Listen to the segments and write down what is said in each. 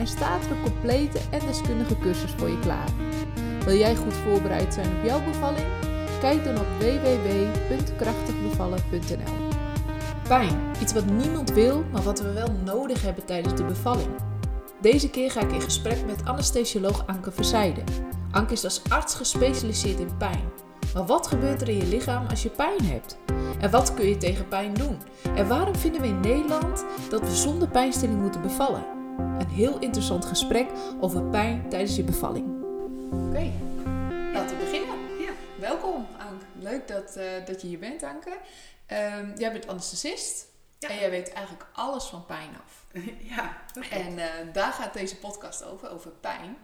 en staat er een complete en deskundige cursus voor je klaar. Wil jij goed voorbereid zijn op jouw bevalling? Kijk dan op www.krachtigbevallen.nl. Pijn, iets wat niemand wil, maar wat we wel nodig hebben tijdens de bevalling. Deze keer ga ik in gesprek met anesthesioloog Anke Verzijde. Anke is als arts gespecialiseerd in pijn. Maar wat gebeurt er in je lichaam als je pijn hebt? En wat kun je tegen pijn doen? En waarom vinden we in Nederland dat we zonder pijnstilling moeten bevallen? Een heel interessant gesprek over pijn tijdens je bevalling. Oké, laten we beginnen. Ja. Welkom, Anke. Leuk dat, eh, dat je hier bent, Anke. Ehm, jij bent anesthesist Ja. en jij weet eigenlijk alles van pijn af. Ja, dat klopt. En eh, daar gaat deze podcast over, over pijn.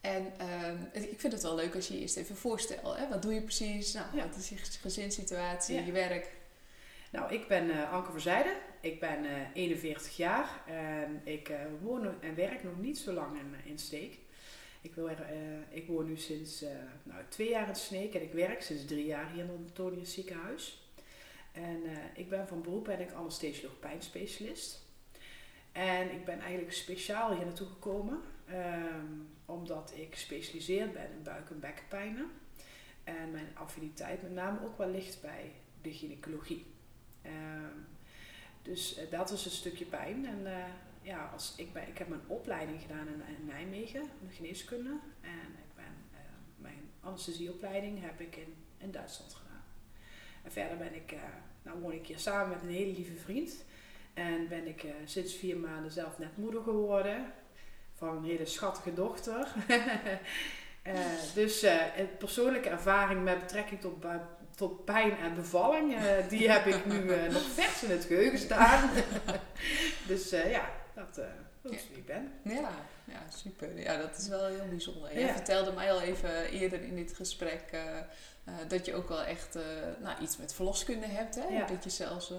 En ehm, ik vind het wel leuk als je je eerst even voorstelt. Hè? Wat doe je precies? Nou, Ja. Wat is je gezinssituatie, Ja. je werk? Nou, ik ben eh, Anke Verzijde. Ik ben eh 41 jaar en ik eh, woon en werk nog niet zo lang in, in Steek. Ik, wil eh, ik woon nu sinds eh, nou, twee jaar in Sneek en ik werk sinds drie jaar hier in het Antonius ziekenhuis. En eh, ik ben van beroep ben ik anesthesioloog pijnspecialist. En ik ben eigenlijk speciaal hier naartoe gekomen ehm, omdat ik gespecialiseerd ben in buik- en bekkenpijnen. En mijn affiniteit met name ook wel ligt bij de gynaecologie. Ehm, dus eh, dat is een stukje pijn. En eh, ja, als ik, ben, ik heb mijn opleiding gedaan in, Nijmegen, de geneeskunde. En ik ben, eh, mijn anesthesieopleiding heb ik in, in Duitsland gedaan. En verder ben ik, nou woon ik hier samen met een hele lieve vriend. En ben ik sinds vier maanden zelf net moeder geworden. Van een hele schattige dochter. Dus persoonlijke ervaring met betrekking tot, tot pijn en bevalling, eh, die heb ik nu eh, nog vers in het geheugen staan. dus eh, ja, dat, dat is wie ik ben. Ja, ja, super. Ja, dat is wel heel bijzonder. Je Ja. vertelde mij al even eerder in dit gesprek dat je ook wel echt nou, iets met verloskunde hebt. Hè? Ja. Dat je zelfs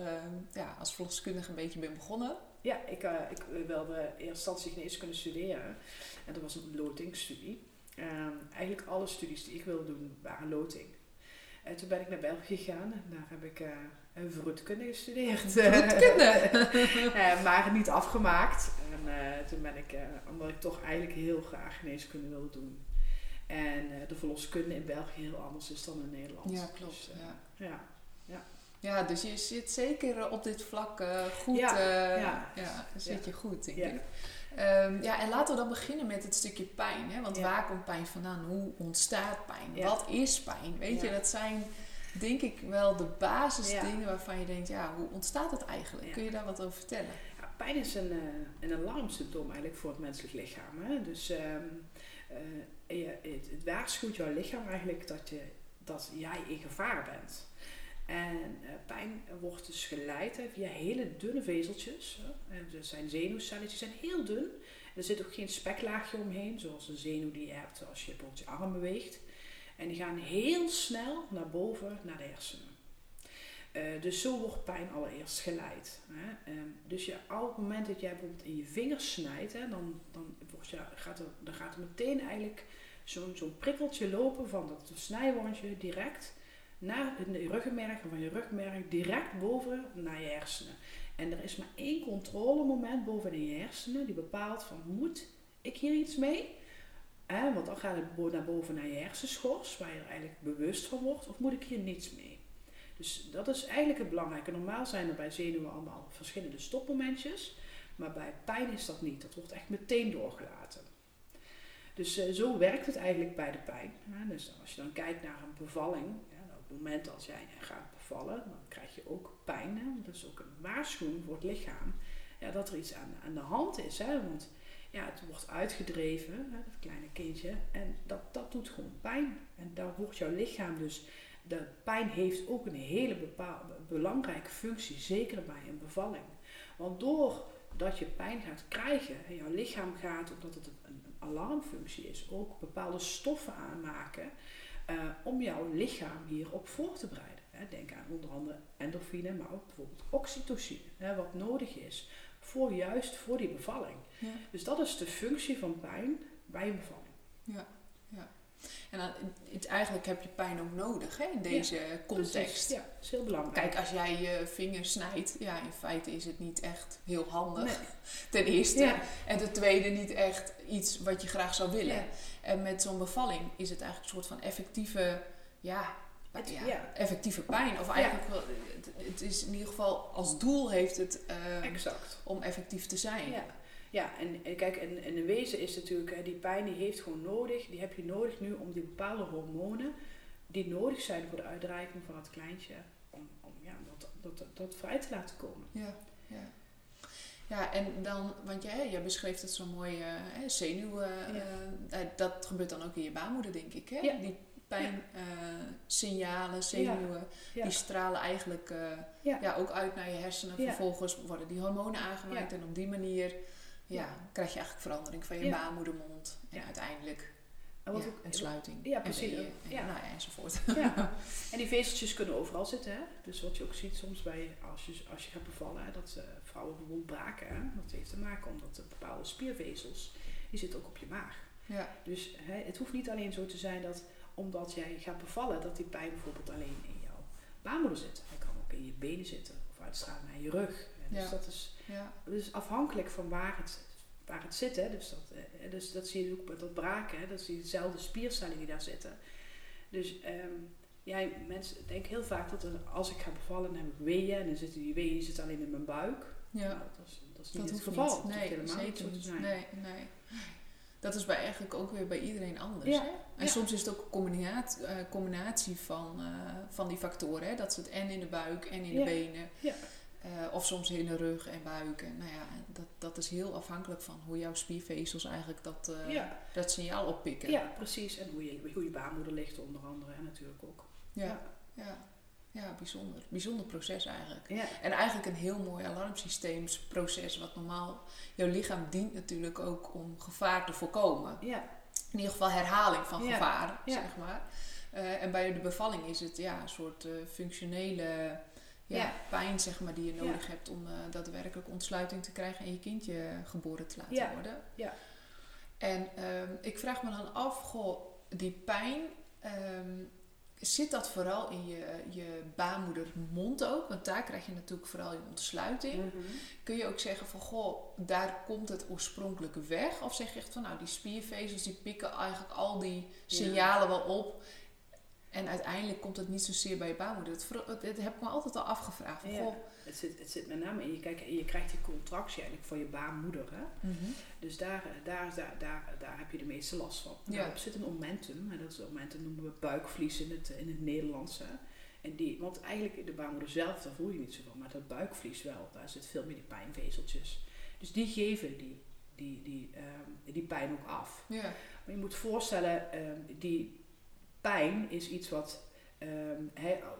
ja, als verloskundige een beetje bent begonnen. Ja, ik, ik wilde eerst instantie geneeskunde studeren. En dat was een lotingstudie. Ehm, eigenlijk alle studies die ik wilde doen waren loting. En toen ben ik naar België gegaan en daar heb ik een vroedkunde gestudeerd. Vroedkunde? Eh, maar niet afgemaakt. En eh, toen ben ik, omdat ik toch eigenlijk heel graag geneeskunde wilde doen. En de verloskunde in België heel anders is dan in Nederland. Ja, klopt. Dus, Ja. ja. Ja, dus je zit zeker op dit vlak goed. Ja, ja. ja, dan zit je goed, denk Ja. ik. Ehm, ja, en laten we dan beginnen met het stukje pijn. Hè? Want Ja. waar komt pijn vandaan? Hoe ontstaat pijn? Ja. Wat is pijn? Weet je, dat zijn denk ik wel de basisdingen waarvan je denkt, ja, hoe ontstaat het eigenlijk? Kun je daar wat over vertellen? Ja, pijn is een, eh, een alarmsymptoom eigenlijk voor het menselijk lichaam. Hè? Dus ehm, eh, je, het, het waarschuwt jouw lichaam eigenlijk dat, je, dat jij in gevaar bent. En eh, pijn wordt dus geleid via hele dunne vezeltjes. En dat zijn die zijn heel dun. Er zit ook geen speklaagje omheen, zoals een zenuw die je hebt als je bijvoorbeeld je arm beweegt. En die gaan heel snel naar boven, naar de hersenen. Eh, dus zo wordt pijn allereerst geleid. Hè? Ehm, dus je, op het moment dat jij bijvoorbeeld in je vingers snijdt, hè, dan, dan, wordt je, gaat er, dan gaat er meteen eigenlijk zo'n zo'n prikkeltje lopen van dat snijwondje direct naar de ruggenmerg en van je ruggenmerg direct boven naar je hersenen. En er is maar één controlemoment boven je hersenen die bepaalt van moet ik hier iets mee? Hè, want dan gaat het naar boven naar je hersenschors, waar je er eigenlijk bewust van wordt, of moet ik hier niets mee? Dus dat is eigenlijk het belangrijke. Normaal zijn er bij zenuwen allemaal verschillende stopmomentjes, maar bij pijn is dat niet. Dat wordt echt meteen doorgelaten. Dus eh, zo werkt het eigenlijk bij de pijn. dus als je dan kijkt naar een bevalling, het moment als jij gaat bevallen, dan krijg je ook pijn. Hè? Dat is ook een waarschuwing voor het lichaam ja, dat er iets aan, aan de hand is. Hè? Want ja, het wordt uitgedreven, hè, dat kleine kindje, en dat, dat doet gewoon pijn. En daar wordt jouw lichaam dus, de pijn heeft ook een hele bepaalde, belangrijke functie, zeker bij een bevalling. Want doordat je pijn gaat krijgen, en jouw lichaam gaat, omdat het een, een alarmfunctie is ook bepaalde stoffen aanmaken eh, om jouw lichaam hierop voor te bereiden. Hè, denk aan onder andere endorfine, maar ook bijvoorbeeld oxytocine, hè, wat nodig is voor juist voor die bevalling. Ja. Dus dat is de functie van pijn bij een bevalling. Ja, ja. En dan, het, eigenlijk heb je pijn ook nodig hè, in deze context. Precies, Ja, dat is heel belangrijk. Kijk, als jij je vinger snijdt, ja, in feite is het niet echt heel handig. Nee. Ten eerste. Ja. En ten tweede niet echt iets wat je graag zou willen. Ja. En met zo'n bevalling is het eigenlijk een soort van effectieve, ja, Het- effectieve pijn. Of eigenlijk wel, het, het is in ieder geval als doel heeft het eh, Exact. om effectief te zijn. Ja, en, en kijk, en, en in wezen is natuurlijk, hè, die pijn die heeft gewoon nodig, die heb je nodig nu om die bepaalde hormonen die nodig zijn voor de uitdrijving van het kleintje, om, om ja, dat, dat, dat, dat vrij te laten komen. Ja, ja. Ja, en dan, want jij, jij beschreef het zo mooi, eh, zenuwen, Ja. eh, eh, dat gebeurt dan ook in je baarmoeder, denk ik. Hè? Ja. Die pijnsignalen, zenuwen, Ja. die stralen eigenlijk Ja. ook uit naar je hersenen. Vervolgens worden die hormonen aangemaakt en op die manier ja, krijg je eigenlijk verandering van je baarmoedermond. En uiteindelijk En wat ja, ook, een sluiting. Ja, precies. en, Ja. Nou, ja, enzovoort. ja. En die vezeltjes kunnen overal zitten. Hè? Dus wat je ook ziet soms bij, als je, als je gaat bevallen, hè, dat eh, vrouwen bijvoorbeeld braken. Hè? Dat heeft te maken omdat de bepaalde spiervezels, die zitten ook op je maag. Ja, Dus hè, het hoeft niet alleen zo te zijn dat omdat jij gaat bevallen, dat die pijn bijvoorbeeld alleen in jouw baarmoeder zit. Hij kan ook in je benen zitten of uitstralen naar je rug. Dus dat is ja, dus afhankelijk van waar het, waar het zit. Hè. Dus, dat, eh, dus dat zie je ook met dat braken. Hè. Dat zie je dezelfde spiercellen die daar zitten. Dus ja, mensen denken heel vaak dat er, als ik ga bevallen, dan heb ik weeën. En dan zitten die weeën die zitten alleen in mijn buik. ja. Nou, dat, is, dat is niet Dat het geval. niet. Dat Nee, niet zeker zo te niet. zijn. Nee, nee. Dat is bij eigenlijk ook weer bij iedereen anders. Ja, Hè? En ja. soms is het ook een combinatie, eh, combinatie van, eh, van die factoren. Hè? Dat ze het en in de buik en in de benen. Ja. Eh, of soms in de rug en buik. En, nou ja, dat, dat is heel afhankelijk van hoe jouw spiervezels eigenlijk dat, eh, Ja. dat signaal oppikken. Ja, precies. En hoe je, hoe je baarmoeder ligt onder andere hè, natuurlijk ook. ja, ja. Ja, bijzonder. Bijzonder proces eigenlijk. Ja. En eigenlijk een heel mooi alarmsysteemsproces. Wat normaal, jouw lichaam dient natuurlijk ook om gevaar te voorkomen. Ja. in ieder geval herhaling van gevaar, zeg maar. Eh, en bij de bevalling is het ja, een soort functionele ja, Ja. pijn zeg maar, die je Ja. nodig hebt om eh, daadwerkelijk ontsluiting te krijgen en je kindje geboren te laten Ja. worden. Ja. En ehm, ik vraag me dan af, goh, die pijn, ehm, zit dat vooral in je, je baarmoedermond ook? Want daar krijg je natuurlijk vooral je ontsluiting. Mhm. Kun je ook zeggen van, goh, daar komt het oorspronkelijk weg? Of zeg je echt van, nou, die spiervezels die pikken eigenlijk al die signalen wel op. En uiteindelijk komt het niet zozeer bij je baarmoeder. Dat, heb ik me altijd al afgevraagd. Van, Ja. goh, Het, zit, het zit met name in je, kijk, je krijgt die contractie eigenlijk van je baarmoeder. Hè? Dus daar, daar, daar, daar, daar heb je de meeste last van. Ja. Daarop zit een momentum. En dat is, momentum noemen we buikvlies in het, in het Nederlands. Hè? En die, want eigenlijk de baarmoeder zelf, daar voel je niet zoveel. Maar dat buikvlies wel, daar zit veel meer die pijnvezeltjes. Dus die geven die, die, die, ehm, die pijn ook af. ja. Maar je moet voorstellen, ehm, die pijn is iets wat... ehm,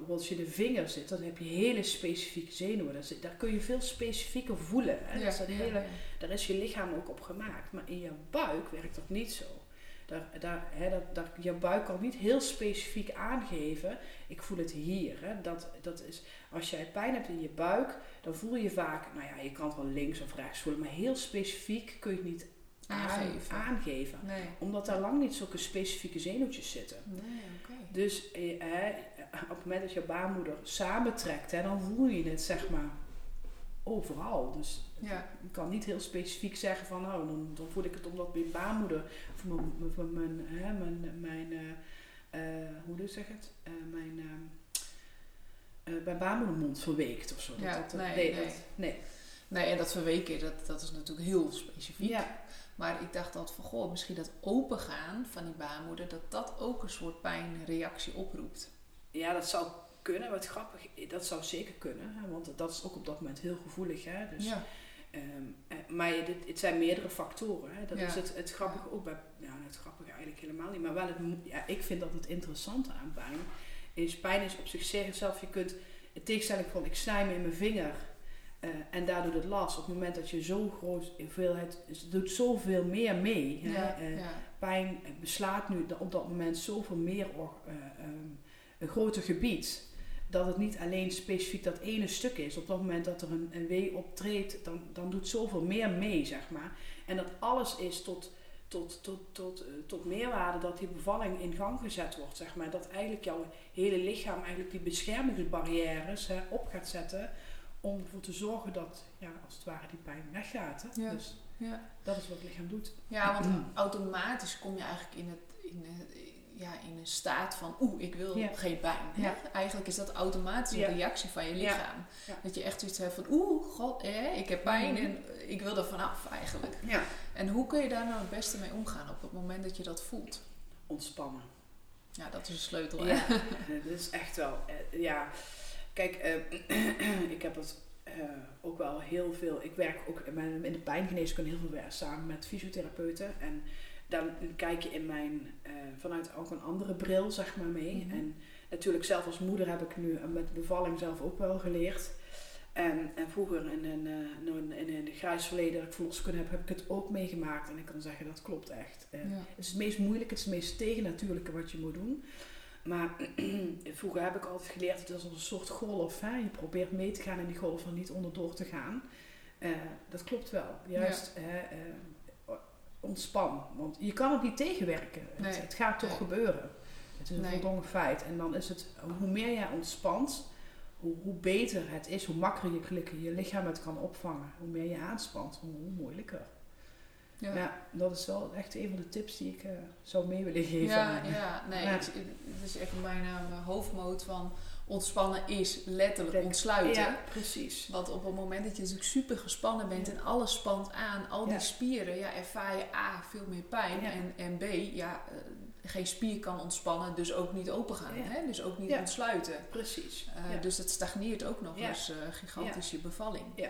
als je in de vinger zit, dan heb je hele specifieke zenuwen. Daar, zit- daar kun je veel specifieker voelen. Hè? Ja, Dat is hele, ja. daar is je lichaam ook op gemaakt. Maar in je buik werkt dat niet zo. Daar, daar, hè, dat, daar, je buik kan niet heel specifiek aangeven. Ik voel het hier. Hè. Dat, dat is, als jij pijn hebt in je buik, dan voel je vaak, nou ja, je kan het wel links of rechts voelen, maar heel specifiek kun je het niet Aangeven. aangeven. Nee. Omdat daar lang niet zulke specifieke zenuwtjes zitten. Nee. Dus eh, hè, op het moment dat je baarmoeder samentrekt, hè, dan voel je het zeg maar overal. Dus Ja. ik kan niet heel specifiek zeggen van nou, dan, dan voel ik het omdat mijn baarmoeder of mijn, mijn, mijn, hè, mijn, mijn eh, eh, hoe zeg het? Eh, mijn, eh, eh, mijn baarmoedermond verweekt of zo. Ja, dat, dat- nee, nee, nee. dat- nee. Nee, en dat verweken, dat, dat is natuurlijk heel specifiek. Ja, Maar ik dacht dat van, goh, misschien dat opengaan van die baarmoeder, dat dat ook een soort pijnreactie oproept. ja, dat zou kunnen. Wat grappig, dat zou zeker kunnen. Hè, want dat is ook op dat moment heel gevoelig. Hè? Dus, ja. Ehm, eh, maar dit, het zijn meerdere factoren. Hè. Dat Ja. is het, het grappige ook bij, ja, het grappige eigenlijk helemaal niet, maar wel het, ja, ik vind dat het interessante aan pijn is, pijn is op zichzelf, je kunt, in tegenstelling van ik snij me in mijn vinger Uh, en daar doet het last. Op het moment dat je zo'n groot hoeveelheid, het doet zoveel meer mee. Ja, hè? Uh, ja. Pijn beslaat nu op dat moment zoveel meer uh, um, een groter gebied. Dat het niet alleen specifiek dat ene stuk is. Op dat moment dat er een, een wee optreedt, dan, dan doet zoveel meer mee, zeg maar. En dat alles is tot, tot, tot, tot, tot meerwaarde dat die bevalling in gang gezet wordt, zeg maar. Dat eigenlijk jouw hele lichaam eigenlijk die beschermingsbarrières hè, op gaat zetten om ervoor te zorgen dat, ja, als het ware, die pijn weggaat. Hè? Ja. Dus Ja. dat is wat het lichaam doet. Ja, want automatisch kom je eigenlijk in, het, in, het- ja, in een staat van oeh, ik wil Ja. geen pijn. Hè? Ja. Eigenlijk is dat automatisch een reactie van je lichaam. Dat je echt zoiets hebt van oeh, god, hè, ik heb pijn Mhm. en ik wil er vanaf eigenlijk. Ja. En hoe kun je daar nou het beste mee omgaan op het moment dat je dat voelt? Ontspannen. Ja, dat is een sleutel. Hè? Ja, dat is echt wel. eh, ja, kijk, eh, ik heb het eh, ook wel heel veel. Ik werk ook in, mijn, in de pijngeneeskunde heel veel werk samen met fysiotherapeuten. En dan kijk je in mijn, eh, vanuit ook een andere bril, zeg maar, mee. Mhm. En natuurlijk, zelf als moeder heb ik nu met bevalling zelf ook wel geleerd. En, en vroeger in een, eh, in, het grijs verleden dat ik verloskunde heb, heb ik het ook meegemaakt. En ik kan zeggen, dat klopt echt. Ja. het is het meest moeilijke, het is het meest tegennatuurlijke wat je moet doen. Maar vroeger heb ik altijd geleerd, het is een soort golf. Hè? Je probeert mee te gaan in die golf en niet onderdoor te gaan. Eh, dat klopt wel. Juist hè, eh, ontspan. Want je kan het niet tegenwerken. Nee. Het, het gaat toch Nee. gebeuren. Het is een Nee. voldongen feit. En dan is het, hoe meer jij ontspant, hoe, hoe beter het is, hoe makkelijker je lichaam het kan opvangen. Hoe meer je aanspant, hoe, hoe moeilijker. Ja. Ja. dat is wel echt een van de tips die ik eh, zou mee willen geven. Ja, ja, nee, Ja. Het, het is echt bijna mijn hoofdmoot van ontspannen is letterlijk ontsluiten. Ja, precies. Want op het moment dat je natuurlijk super gespannen bent en alles spant aan, al die spieren, ja, ervaar je A, veel meer pijn. En, en B, ja, eh, geen spier kan ontspannen, dus ook niet open gaan. Ja. Hè? Dus ook niet ontsluiten. Precies. Dus het stagneert ook nog eens gigantisch je bevalling. Ja.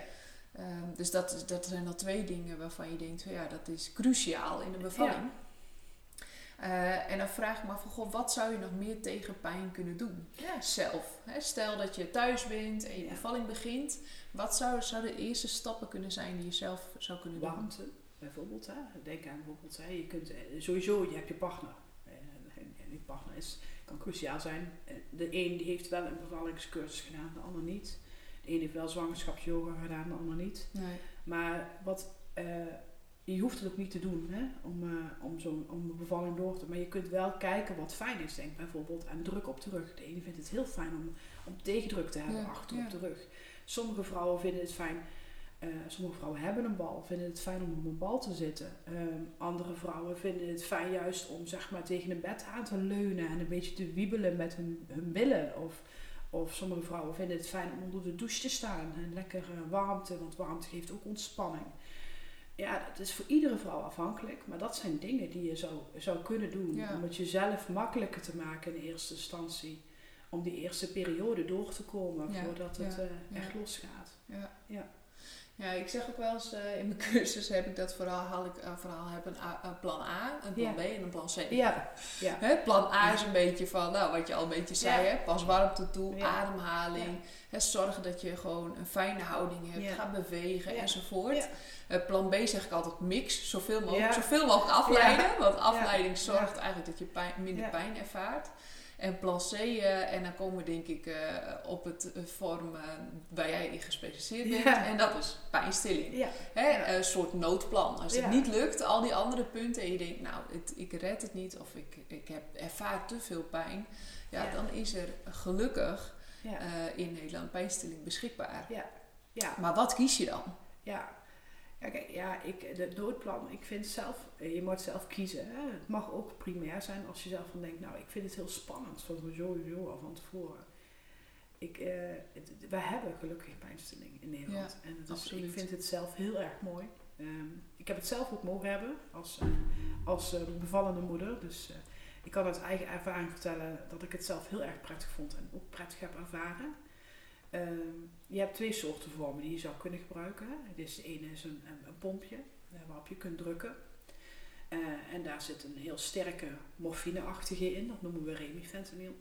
Ehm, dus dat, dat zijn al twee dingen waarvan je denkt, ja, dat is cruciaal in de bevalling. Eh, en dan vraag ik me af, van, goh, wat zou je nog meer tegen pijn kunnen doen? Ja, zelf. Hè? Stel dat je thuis bent en je Ja. bevalling begint. Wat zou, zouden de eerste stappen kunnen zijn die je zelf zou kunnen doen? Warmte, bijvoorbeeld. Hè. Denk aan bijvoorbeeld, hè. je kunt eh, sowieso, je hebt je partner. Eh, En, en die partner is, kan cruciaal zijn. De een die heeft wel een bevallingscursus gedaan, de ander niet. De een heeft wel zwangerschapsyoga gedaan, de ander niet. Nee. Maar wat, eh, je hoeft het ook niet te doen hè, om, eh, om, zo, om een bevalling door te Maar je kunt wel kijken wat fijn is. Denk bijvoorbeeld aan druk op de rug. De ene vindt het heel fijn om, om tegendruk te hebben Ja, achter ja. op de rug. Sommige vrouwen vinden het fijn. eh, sommige vrouwen hebben een bal, vinden het fijn om op een bal te zitten. Ehm, andere vrouwen vinden het fijn juist om zeg maar, tegen een bed aan te leunen en een beetje te wiebelen met hun, hun billen. Of, of sommige vrouwen vinden het fijn om onder de douche te staan en lekker eh, warmte, want warmte geeft ook ontspanning. Ja, dat is voor iedere vrouw afhankelijk, maar dat zijn dingen die je zou, zou kunnen doen Ja. om het jezelf makkelijker te maken in eerste instantie. Om die eerste periode door te komen Ja, voordat het eh, ja. echt losgaat. Ja. Ja. Ik zeg ook wel eens eh, in mijn cursus heb ik dat verhaal, haal ik, eh, verhaal heb een, A- een plan A, een plan Ja. B en een plan C. Ja, ja. Hè, plan A is een beetje van, nou, wat je al een beetje zei, Ja. hè, pas warmte toe, ademhaling. Hè, zorgen dat je gewoon een fijne houding hebt, ga bewegen enzovoort. Eh, plan B zeg ik altijd mix, zoveel mogelijk, zoveel mogelijk afleiden. Want afleiding zorgt eigenlijk dat je pijn, minder pijn ervaart. En plan C, eh, en dan komen we denk ik eh, op het eh, vorm eh, waar jij in gespecialiseerd bent. Ja. En dat is pijnstilling. Ja, Hè, Ja. Een soort noodplan. Als het Ja. niet lukt, al die andere punten, en je denkt, nou, het, ik red het niet of ik, ik heb, ervaar te veel pijn, ja, Ja. dan is er gelukkig ja, in Nederland pijnstilling beschikbaar. ja. Maar wat kies je dan? Ja, ja, kijk, ja ik, de noodplan, ik vind zelf, eh, je moet zelf kiezen. Hè. Het mag ook primair zijn als je zelf van denkt, nou, ik vind het heel spannend, van sowieso al van tevoren. Ik, eh, het, wij hebben gelukkig pijnstilling in Nederland. en het is, ik vind het zelf heel erg mooi. Ehm, ik heb het zelf ook mogen hebben als, eh, als bevallende moeder. Dus ik kan uit eigen ervaring vertellen dat ik het zelf heel erg prettig vond en ook prettig heb ervaren. Ehm, je hebt twee soorten vormen die je zou kunnen gebruiken. hè. Dus de ene is een, een, een pompje eh, waarop je kunt drukken. Eh, en daar zit een heel sterke morfineachtige in, dat noemen we remifentanil.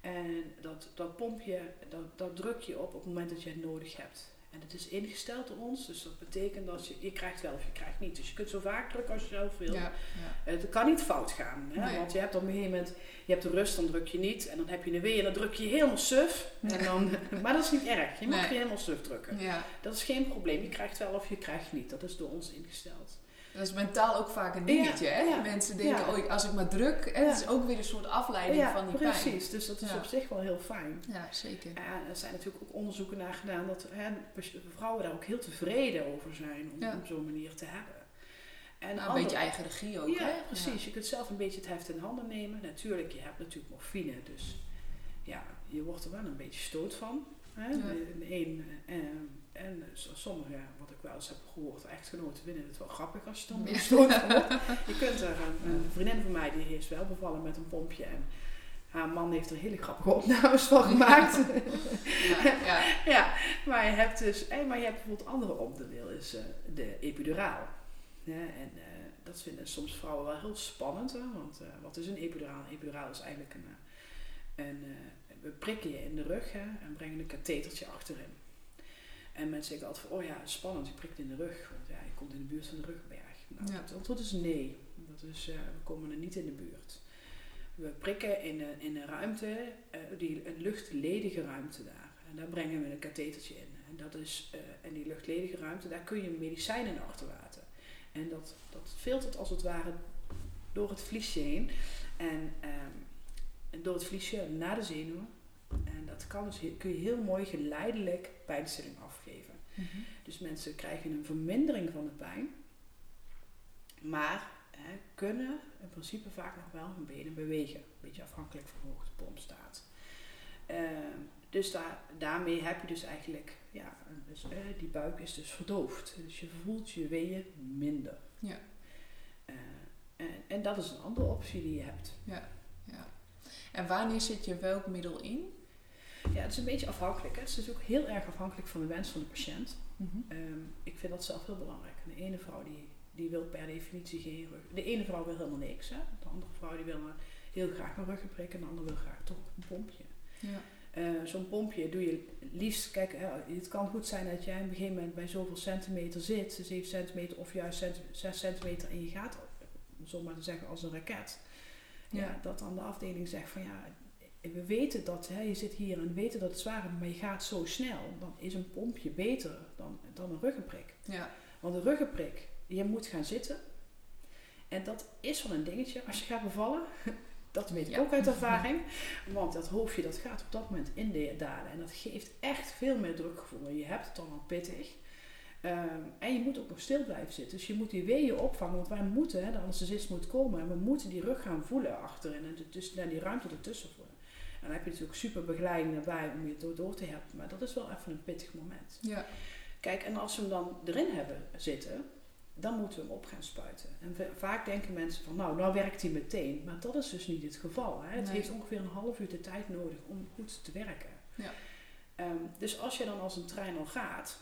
En dat, dat pompje, dat, dat druk je op op het moment dat je het nodig hebt. En het is ingesteld door ons, dus dat betekent dat je, je krijgt wel of je krijgt niet. Dus je kunt zo vaak drukken als je zelf wil. Ja, ja. Het kan niet fout gaan. Hè? Nee. Want je hebt op een gegeven moment, je hebt de rust, dan druk je niet. En dan heb je een wee en dan druk je helemaal suf. En dan, maar dat is niet erg. Je mag Nee. je helemaal suf drukken. ja. Dat is geen probleem. Je krijgt wel of je krijgt niet. Dat is door ons ingesteld. Dat is mentaal ook vaak een dingetje, hè? ja, Mensen denken, ja. oh, als ik maar druk, en het is ook weer een soort afleiding van die pijn. precies. Dus dat is op zich wel heel fijn. Ja, zeker. Ja, er zijn natuurlijk ook onderzoeken naar gedaan dat hè, vrouwen daar ook heel tevreden over zijn om op zo'n manier te hebben. En Nou, een andere- beetje eigen regie ook, ja, hè? precies. Je kunt zelf een beetje het heft in handen nemen. Natuurlijk, je hebt natuurlijk morfine, dus ja, je wordt er wel een beetje stoot van. Hè? Ja. De, de een, eh, en s- sommigen, wat ik wel eens heb gehoord, echtgenoten vinden het wel grappig als je dan Ja. een stoot. Je kunt er, een, een vriendin van mij die is wel bevallen met een pompje en haar man heeft er hele grappige opnames van gemaakt. Ja, ja. Ja, maar je hebt dus, eh, maar je hebt bijvoorbeeld andere onderdeel, is eh, de epiduraal. Ja, en eh, dat vinden soms vrouwen wel heel spannend, hè, want eh, wat is een epiduraal? Een epiduraal is eigenlijk een, eh, een eh, we prikken je in de rug hè, en brengen een kathetertje achterin. En mensen zeggen altijd van, oh ja, spannend, je prikt in de rug, want ja, je komt in de buurt van de ruggenberg. Nou, Ja. Het antwoord is nee, dat is, eh, we komen er niet in de buurt. We prikken in een, in een ruimte, eh, die, een luchtledige ruimte daar. En daar brengen we een kathetertje in. En, dat is, eh, en die luchtledige ruimte, daar kun je medicijnen achterlaten. En dat, dat filtert als het ware door het vliesje heen. En, ehm, door het vliesje naar de zenuwen. En dat kan dus, kun je heel mooi geleidelijk pijnstilling Mhm. Dus mensen krijgen een vermindering van de pijn. Maar hè, kunnen in principe vaak nog wel hun benen bewegen. Een beetje afhankelijk van hoe de pomp staat. Ehm, dus daar, daarmee heb je dus eigenlijk, ja, dus, die buik is dus verdoofd. Dus je voelt je weeën minder. Ja. Eh, en, en dat is een andere optie die je hebt. En wanneer zit je welk middel in? Ja, het is een beetje afhankelijk. Hè. Het is ook heel erg afhankelijk van de wens van de patiënt. Mhm. Ehm, ik vind dat zelf heel belangrijk. De ene vrouw die, die wil per definitie geen rug. De ene vrouw wil helemaal niks. Hè? De andere vrouw die wil heel graag een ruggenprik en de andere wil graag toch een pompje. Ja. Eh, Zo'n pompje doe je liefst, kijk, het kan goed zijn dat jij op een gegeven moment bij zoveel centimeter zit, 7 centimeter of juist cent- 6 centimeter en je gaat, om zo maar te zeggen, als een raket. Ja. Ja. dat dan de afdeling zegt van ja, we weten dat, hè, je zit hier en we weten dat het zwaar is, maar je gaat zo snel. Dan is een pompje beter dan, dan een ruggenprik. Ja. Want een ruggenprik, je moet gaan zitten. En dat is wel een dingetje als je gaat bevallen. Dat weet ik Ja. ook uit ervaring. Want dat hoofdje dat gaat op dat moment in de dalen. En dat geeft echt veel meer drukgevoel. Je hebt het dan al pittig. Ehm, en je moet ook nog stil blijven zitten. Dus je moet die weeën opvangen. Want wij moeten, hè, de anesthesist moet komen. En we moeten die rug gaan voelen achterin. En, dus, en die ruimte ertussen voelen. En dan heb je natuurlijk super begeleiding erbij om je door, door te helpen. Maar dat is wel even een pittig moment. Ja. Kijk, en als we hem dan erin hebben zitten, dan moeten we hem op gaan spuiten. En va- vaak denken mensen van, nou, nou werkt hij meteen. Maar dat is dus niet het geval. Hè? Het Nee. heeft ongeveer een half uur de tijd nodig om goed te werken. Ja. Ehm, dus als je dan als een trein al gaat,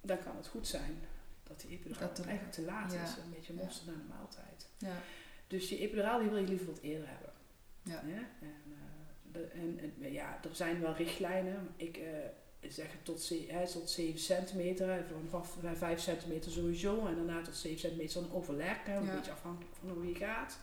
dan kan het goed zijn dat die epiduraal Dat eigenlijk te laat ja. is. Een beetje Ja. mosterd naar de maaltijd. Ja. Dus die epiduraal die wil je liever wat eerder hebben. Ja. En, en, ja, er zijn wel richtlijnen. Ik eh, zeg het tot, hè, tot 7 centimeter, vanaf 5 centimeter sowieso. En daarna tot 7 centimeter dan overleg. Hè, een Ja. beetje afhankelijk van hoe je gaat.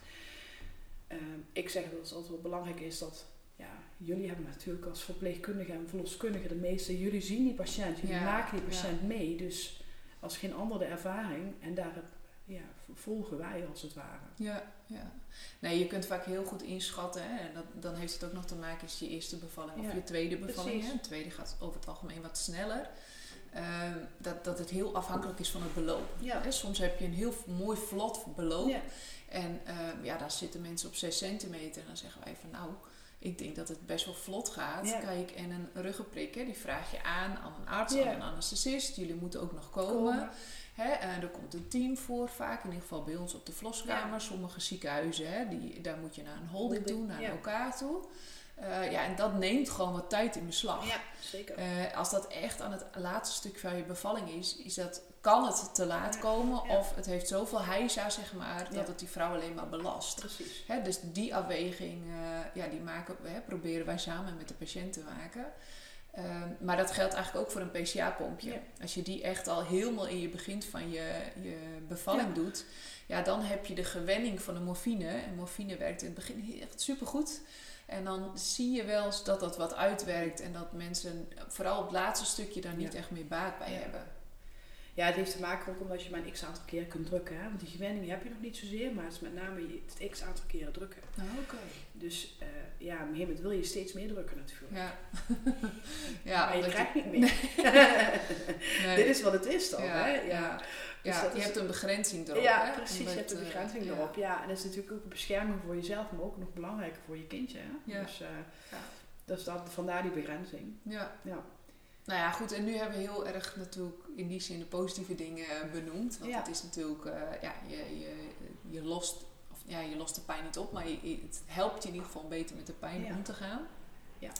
Ehm, ik zeg dat het altijd wel belangrijk is dat ja, jullie hebben natuurlijk als verpleegkundige en verloskundige de meeste, jullie zien die patiënt, jullie Ja, maken die ja. patiënt mee. Dus als geen ander de ervaring en daar ja, volgen wij als het ware. Ja, ja. Nee, je kunt vaak heel goed inschatten. Hè? En dat, dan heeft het ook nog te maken met je eerste bevalling of je tweede bevalling. Hè? De tweede gaat over het algemeen wat sneller. Ehm, dat, dat het heel afhankelijk is van het beloop. Ja. Hè, Soms heb je een heel mooi vlot beloop. Ja. En ehm, ja, daar zitten mensen op 6 centimeter. En dan zeggen wij van nou, ik denk dat het best wel vlot gaat. Ja. Kijk, en een ruggenprik, hè, die vraag je aan aan een arts, aan een anesthesist. Jullie moeten ook nog komen. Komen. Hè, eh, er komt een team voor, vaak in ieder geval bij ons op de vloskamer. Sommige ziekenhuizen, hè, die, daar moet je naar een holding toe, naar ja. elkaar toe. Eh, ja, en dat neemt gewoon wat tijd in beslag. Ja, zeker. Eh, als dat echt aan het laatste stuk van je bevalling is, is dat, kan het te laat Ja, komen. ja. Of het heeft zoveel heisa, zeg maar, dat Ja. het die vrouw alleen maar belast. Precies. Hè, dus die afweging, ja, die maken, hè, proberen wij samen met de patiënt te maken. Ehm, maar dat geldt eigenlijk ook voor een PCA-pompje. Ja. Als je die echt al helemaal in je begin van je, je bevalling Ja. doet, ja, dan heb je de gewenning van de morfine. En morfine werkt in het begin echt supergoed. En dan zie je wel eens dat dat wat uitwerkt en dat mensen vooral op het laatste stukje daar niet Ja. echt meer baat bij hebben. Ja, het heeft te maken ook omdat je maar een x aantal keer kunt drukken. Hè? Want die gewenning heb je nog niet zozeer, maar het is met name het x aantal keren drukken. Nou, oké. Dus eh, ja, op een gegeven moment wil je steeds meer drukken natuurlijk. Ja. ja, maar je krijgt je- niet meer. Nee. Dit is wat het is dan. ja, hè? ja. Ja, Dus je is- hebt een begrenzing erop. ja hè? precies. Omdat, je hebt de eh, begrenzing erop. Ja, en dat is natuurlijk ook een bescherming voor jezelf, maar ook nog belangrijker voor je kindje. Hè? Ja. Dus, eh, Ja. dus dat, vandaar die begrenzing. Ja. Ja. Nou ja, goed. En nu hebben we heel erg natuurlijk in die zin de positieve dingen eh, benoemd. Want Ja. het is natuurlijk, eh, ja, je, je, je lost, of, ja, je lost de pijn niet op, maar je, het helpt je in ieder geval beter met de pijn Ja. om te gaan. Ja.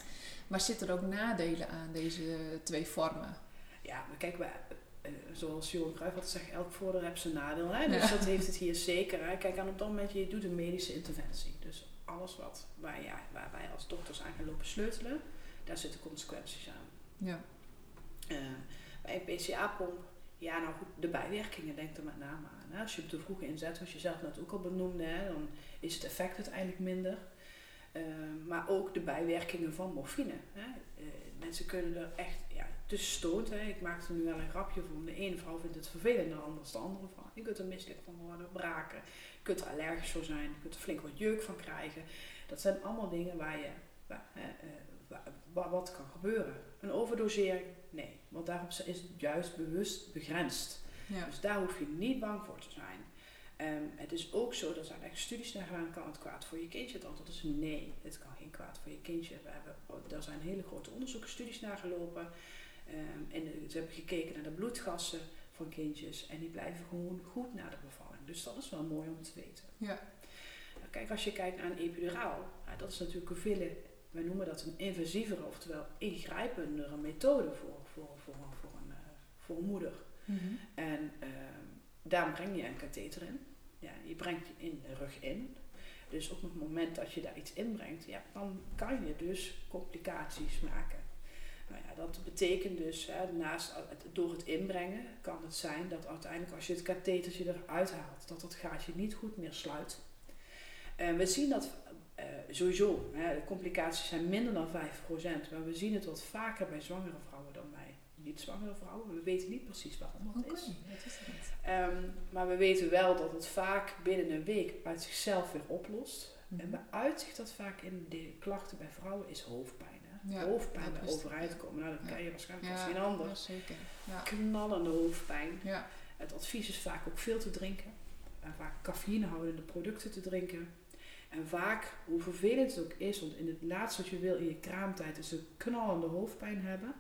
Maar zitten er ook nadelen aan deze twee vormen? Ja, maar kijk, wij, eh, zoals Johan Cruijff had gezegd, elk voordeel heeft zijn nadeel. Hè? Dus Ja. dat heeft het hier zeker. Hè? Kijk, aan op dat moment, je doet een medische interventie. Dus alles wat waar, ja, waar wij als dokters aan gaan lopen sleutelen, daar zitten consequenties aan. Ja. Eh, bij een PCA-pomp, ja nou goed, de bijwerkingen denk er met name aan. Hè? Als je op de vroege inzet, zoals je zelf net ook al benoemde, hè, dan is het effect uiteindelijk minder. Eh, maar ook de bijwerkingen van morfine. Hè? Eh, mensen kunnen er echt ja, tussen stoten. Ik maak er nu wel een grapje van. De ene vrouw vindt het vervelend, de andere de andere vrouw. Je kunt er misselijk van worden, braken. Je kunt er allergisch voor zijn. Je kunt er flink wat jeuk van krijgen. Dat zijn allemaal dingen waar je, wat kan gebeuren. Een overdosering? Nee. Want daarop is het juist bewust begrensd. Ja. Dus daar hoef je niet bang voor te zijn. Ehm, het is ook zo, er zijn echt studies naar gedaan, kan het kwaad voor je kindje? Het antwoord is nee, het kan geen kwaad voor je kindje. We hebben, daar zijn hele grote onderzoeksstudies naar gelopen. Ehm, en ze hebben gekeken naar de bloedgassen van kindjes en die blijven gewoon goed na de bevalling. Dus dat is wel mooi om te weten. Ja. Nou, Kijk, als je kijkt naar een epiduraal, dat is natuurlijk een veel, wij noemen dat een invasievere, oftewel ingrijpendere methode voor, voor, voor, voor, een, eh, voor een moeder. Mhm. En ehm, daar breng je een katheter in. Ja, je brengt je in de rug in. Dus op het moment dat je daar iets inbrengt, ja, dan kan je dus complicaties maken. Nou ja, dat betekent dus, hè, naast door het inbrengen, kan het zijn dat uiteindelijk als je het kathetertje eruit haalt, dat het gaatje niet goed meer sluit. En we zien dat eh, sowieso, hè, de complicaties zijn minder dan 5%, maar we zien het wat vaker bij zwangere vrouwen dan bij niet-zwangere vrouwen. We weten niet precies waarom dat is. dat is het. Ehm, maar we weten wel dat het vaak binnen een week uit zichzelf weer oplost. Mhm. En waaruit zich dat vaak in de klachten bij vrouwen is hoofdpijn. Hè? Ja, hoofdpijn bij ja. komen. Nou, dat Ja. ken je waarschijnlijk als geen ander. ja, zeker. Knallende hoofdpijn. Ja. Het advies is vaak ook veel te drinken. En vaak cafeïnehoudende producten te drinken. En vaak, hoe vervelend het ook is, want in het laatste wat je wil in je kraamtijd is een knallende hoofdpijn hebben.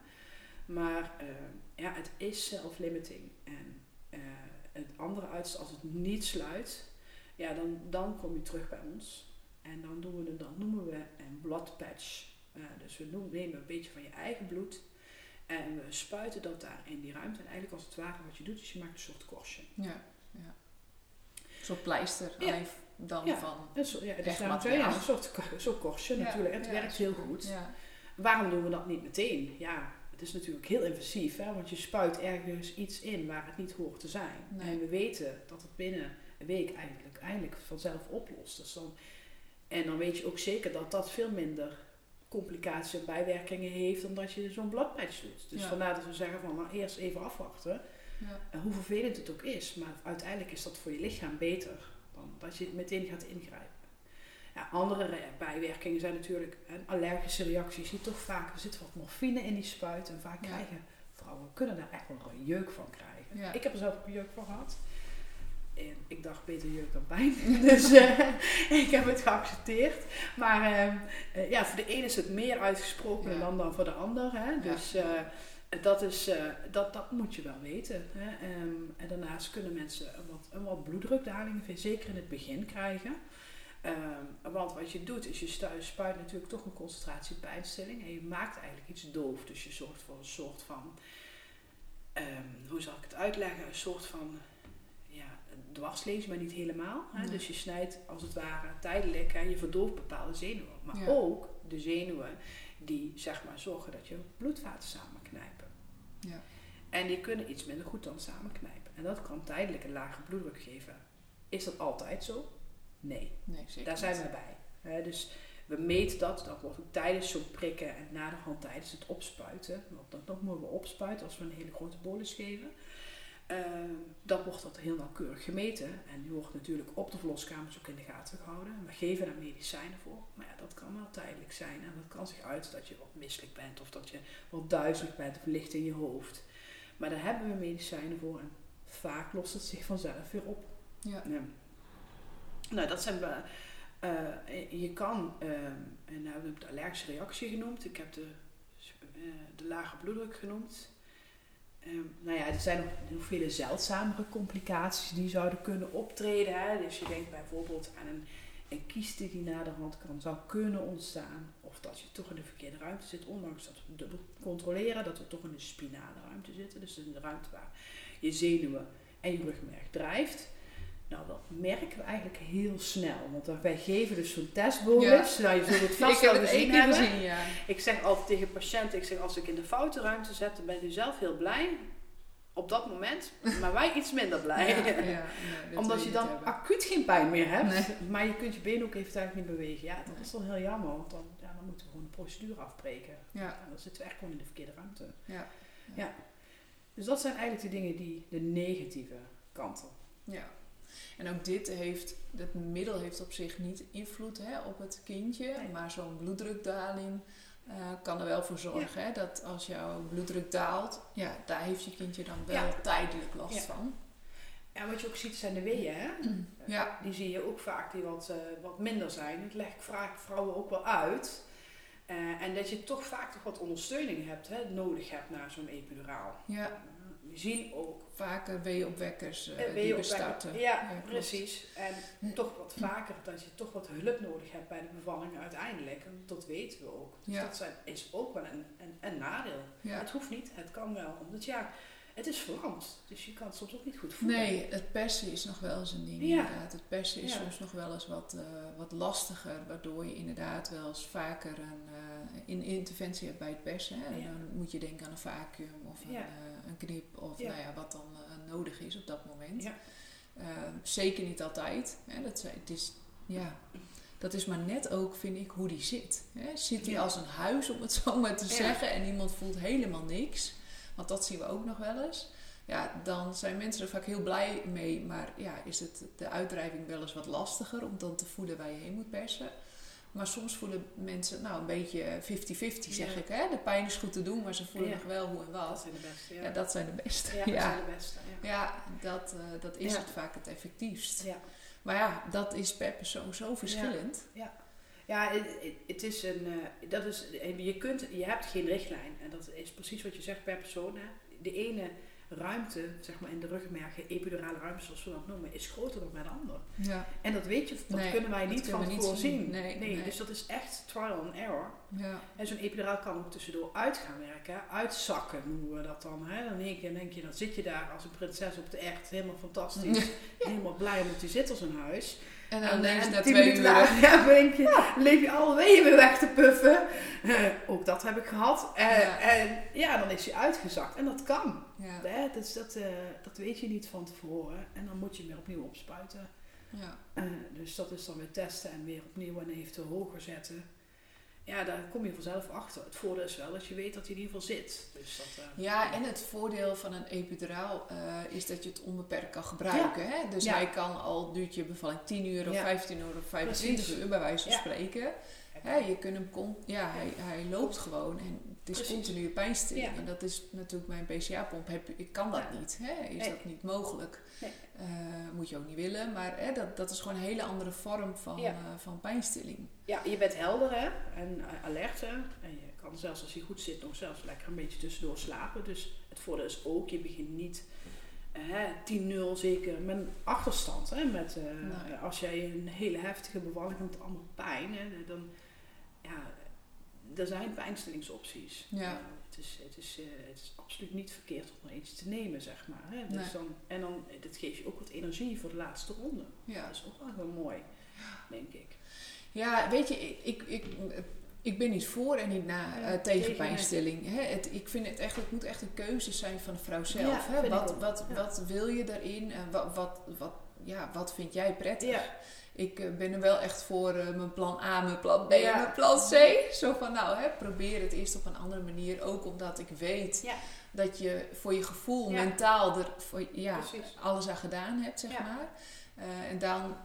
Maar eh, ja, het is self-limiting. En eh, het andere uiterste, als het niet sluit, ja, dan, dan kom je terug bij ons. En dan, doen we, dat noemen we een blood patch. Eh, dus we noemen, nemen een beetje van je eigen bloed. En we spuiten dat daar in die ruimte. En eigenlijk als het ware wat je doet, is je maakt een soort korstje. Ja, ja. Een soort pleister, Ja. alleen dan Ja. van... Ja, het ja, korstje Ja, natuurlijk. Het ja, werkt heel goed. Ja. Waarom doen we dat niet meteen? Ja, het is natuurlijk heel invasief, hè? want je spuit ergens iets in waar het niet hoort te zijn. Nee. En we weten dat het binnen een week eigenlijk, eigenlijk vanzelf oplost. Dus dan, en dan weet je ook zeker dat dat veel minder complicaties en bijwerkingen heeft dan dat je zo'n bladpatch doet. Dus vandaar dat we zeggen van nou, eerst even afwachten. Ja. En hoe vervelend het ook is, maar uiteindelijk is dat voor je lichaam beter dat je meteen gaat ingrijpen. Ja, andere re- bijwerkingen zijn natuurlijk een allergische reactie. Je ziet toch vaak, er zit wat morfine in die spuit en vaak Ja. krijgen vrouwen kunnen daar echt wel een jeuk van krijgen. Ja. Ik heb er zelf ook een jeuk van gehad. En ik dacht beter jeuk dan pijn. dus eh, ik heb het geaccepteerd. Maar eh, eh, ja, voor de ene is het meer uitgesproken dan, dan voor de ander. Hè? Dus eh, dat, is, eh, dat, dat moet je wel weten. Hè? Ehm, en daarnaast kunnen mensen een wat, een wat bloeddrukdaling, zeker in het begin, krijgen. Ehm, want wat je doet, is je spuit natuurlijk toch een concentratie pijnstilling. En je maakt eigenlijk iets doof. Dus je zorgt voor een soort van, ehm, hoe zal ik het uitleggen? Een soort van, ja, dwars lezen, maar niet helemaal. Hè? Nee. Dus je snijdt als het ware tijdelijk en je verdooft bepaalde zenuwen. Maar Ja. ook de zenuwen die zeg maar zorgen dat je bloedvaten samenknijpen. Ja. En die kunnen iets minder goed dan samenknijpen. En dat kan tijdelijk een lage bloeddruk geven. Is dat altijd zo? Nee. Nee, zeker Daar zijn niet. we bij. Dus we meten dat. Dat wordt ook tijdens zo'n prikken en na de hand tijdens het opspuiten. Want dat, dat moeten we opspuiten als we een hele grote bolus geven. Ehm, dat wordt dat heel nauwkeurig gemeten. En die wordt natuurlijk op de verloskamers ook in de gaten gehouden. En we geven daar medicijnen voor. Maar ja, dat kan wel tijdelijk zijn. En dat kan zich uit dat je wat misselijk bent. Of dat je wat duizelig bent of licht in je hoofd. Maar daar hebben we medicijnen voor. En vaak lost het zich vanzelf weer op. Ja. Ja. Nou, dat zijn we. eh, je kan, ehm, en nou heb ik de allergische reactie genoemd. Ik heb de, eh, de lage bloeddruk genoemd. Ehm, nou ja, er zijn nog vele zeldzamere complicaties die zouden kunnen optreden. Hè. Dus je denkt bijvoorbeeld aan een, een kieste die hand kan, zou kunnen ontstaan. Of dat je toch in de verkeerde ruimte zit, ondanks dat we controleren dat we toch in de spinale ruimte zitten. Dus in de ruimte waar je zenuwen en je rugmerg drijft. Nou, dat merken we eigenlijk heel snel. Want wij geven dus zo'n testbolus. Nou, je zult het vast wel gezien hebben. gezien, ja. Ik zeg altijd tegen patiënten, ik zeg als ik in de foute ruimte zet, dan ben je zelf heel blij. Op dat moment. Maar wij iets minder blij. Ja, ja, nee, Omdat je dan acuut geen pijn meer hebt. Nee. Maar je kunt je been ook even tijd niet bewegen. Ja, dat is dan heel jammer. Want dan, ja, dan moeten we gewoon de procedure afbreken. Ja. Ja, dan zitten we echt gewoon in de verkeerde ruimte. Ja. Ja. Dus dat zijn eigenlijk de dingen die de negatieve kanten. Ja. En ook dit heeft, het middel heeft op zich niet invloed hè, op het kindje, Nee. maar zo'n bloeddrukdaling eh, kan er wel voor zorgen hè, dat als jouw bloeddruk daalt, ja, daar heeft je kindje dan wel Ja. tijdelijk last Ja. van. En wat je ook ziet zijn de weeën. Hè? Ja. Die zie je ook vaak die wat, eh, wat minder zijn. Dat leg ik vaak vrouwen ook wel uit. Eh, en dat je toch vaak toch wat ondersteuning hebt, hè, nodig hebt naar zo'n epiduraal. Ja, Eh, zien ook vaker weeopwekkers eh, die bestarten. Ja, precies. En toch wat vaker dat je toch wat hulp nodig hebt bij de bevalling uiteindelijk. En dat weten we ook. Dus Ja. dat zijn, is ook wel een, een, een nadeel. Ja. Het hoeft niet, het kan wel. Omdat ja, het is verlamd. Dus je kan het soms ook niet goed voelen. Nee, het persen is nog wel eens een ding Ja. inderdaad. Het persen is Ja. soms nog wel eens wat, eh, wat lastiger, waardoor je inderdaad wel eens vaker een, eh, een interventie hebt bij het persen. Hè. Ja. Dan moet je denken aan een vacuüm of een, eh, een knip of nou ja, wat dan nodig is op dat moment. Ja. Eh, zeker niet altijd. Hè. Dat, het is, ja, dat is maar net ook, vind ik, hoe die zit. Hè. Zit hij Ja. als een huis, om het zo maar te zeggen, en iemand voelt helemaal niks. Want dat zien we ook nog wel eens ja, dan zijn mensen er vaak heel blij mee. Maar ja, is het de uitdrijving wel eens wat lastiger om dan te voelen waar je heen moet persen. Maar soms voelen mensen, nou een beetje 50-50 zeg Ja. ik. Hè? De pijn is goed te doen, maar ze voelen Ja. nog wel hoe en Dat wat. zijn de beste. Ja, Ja, dat zijn de beste. Ja, dat zijn de beste. Ja. Ja, dat, eh, dat is het vaak het effectiefst. Ja. Maar ja, dat is per persoon zo verschillend. Ja, het, het- is een, eh, dat is, je, kunt, je hebt geen richtlijn. En dat is precies wat je zegt per persoon. Hè. De ene ruimte, zeg maar in de rugmergen, epidurale ruimte zoals we dat noemen, is groter dan bij de ander. Ja, En dat weet je, dat Nee, kunnen wij niet van tevoren zien. nee. Dus dat is echt trial and error. Ja. En zo'n epiduraal kan ook tussendoor uit gaan werken. Uitzakken noemen we dat dan. Hè. Dan één keer denk je, dan zit je daar als een prinses op de echt, helemaal fantastisch. Helemaal blij omdat je zit als een huis. En dan ineens en na twee uur. later, ja, denk je, leef je alle weeën weer weg te puffen. Eh, ook dat heb ik gehad. Eh, Ja. En ja, dan is je uitgezakt. En dat kan. Ja, Hè, dus dat, eh, dat weet je niet van tevoren. En dan moet je weer opnieuw opspuiten. ja. Dus dat is dan weer testen en weer opnieuw en eventueel hoger zetten. Ja, daar kom je vanzelf achter. Het voordeel is wel dat je weet dat hij in ieder geval zit. Dus dat, eh, Ja, en het voordeel van een epiduraal eh, is dat je het onbeperkt kan gebruiken. Hè? Dus Ja. hij kan al, duurt je bevalling 10 uur of Ja. 15 uur of 25 Precies. uur, bij wijze van spreken. Hè, je kunt hem, ja, hij, hij loopt gewoon en het is Precies. continue pijnstilling. Ja. En dat is natuurlijk mijn PCA-pomp, heb, ik kan dat Ja. niet. Hè? Is Nee. dat niet mogelijk? Nee. Eh, moet je ook niet willen, maar hè, dat, dat is gewoon een hele andere vorm van, Ja. eh, van pijnstilling. Ja, je bent helder hè? en eh, alert. Hè? En je kan zelfs als je goed zit nog zelfs lekker een beetje tussendoor slapen. Dus het voordeel is ook, je begint niet eh, 10-0 zeker met een achterstand. Hè? Met, Nee. Als jij een hele heftige bevalling hebt allemaal pijn, hè? dan ja, er zijn pijnstillingsopties. Ja. Eh, het, is, het, is, eh, het is absoluut niet verkeerd om er eentje te nemen, zeg maar. Hè? Dus Nee. dan, en dan, dat geeft je ook wat energie voor de laatste ronde. Ja. Dat is ook wel heel mooi, denk ik. Ja, weet je, ik, ik, ik, ben niet voor en niet na Ja, eh, tegen pijnstilling. Hè? Het, ik vind het echt, het moet echt een keuze zijn van de vrouw zelf. Ja, hè? Wat, wat, Ja. wat wil je daarin en wat, wat, wat, ja, wat vind jij prettig? Ik eh, ben er wel echt voor eh, mijn plan A, mijn plan B Ja. en mijn plan C. Zo van, nou, hè, probeer het eerst op een andere manier. Ook omdat ik weet Ja. dat je voor je gevoel Ja. mentaal er voor, ja, Precies. alles aan gedaan hebt, zeg maar. Eh, en dan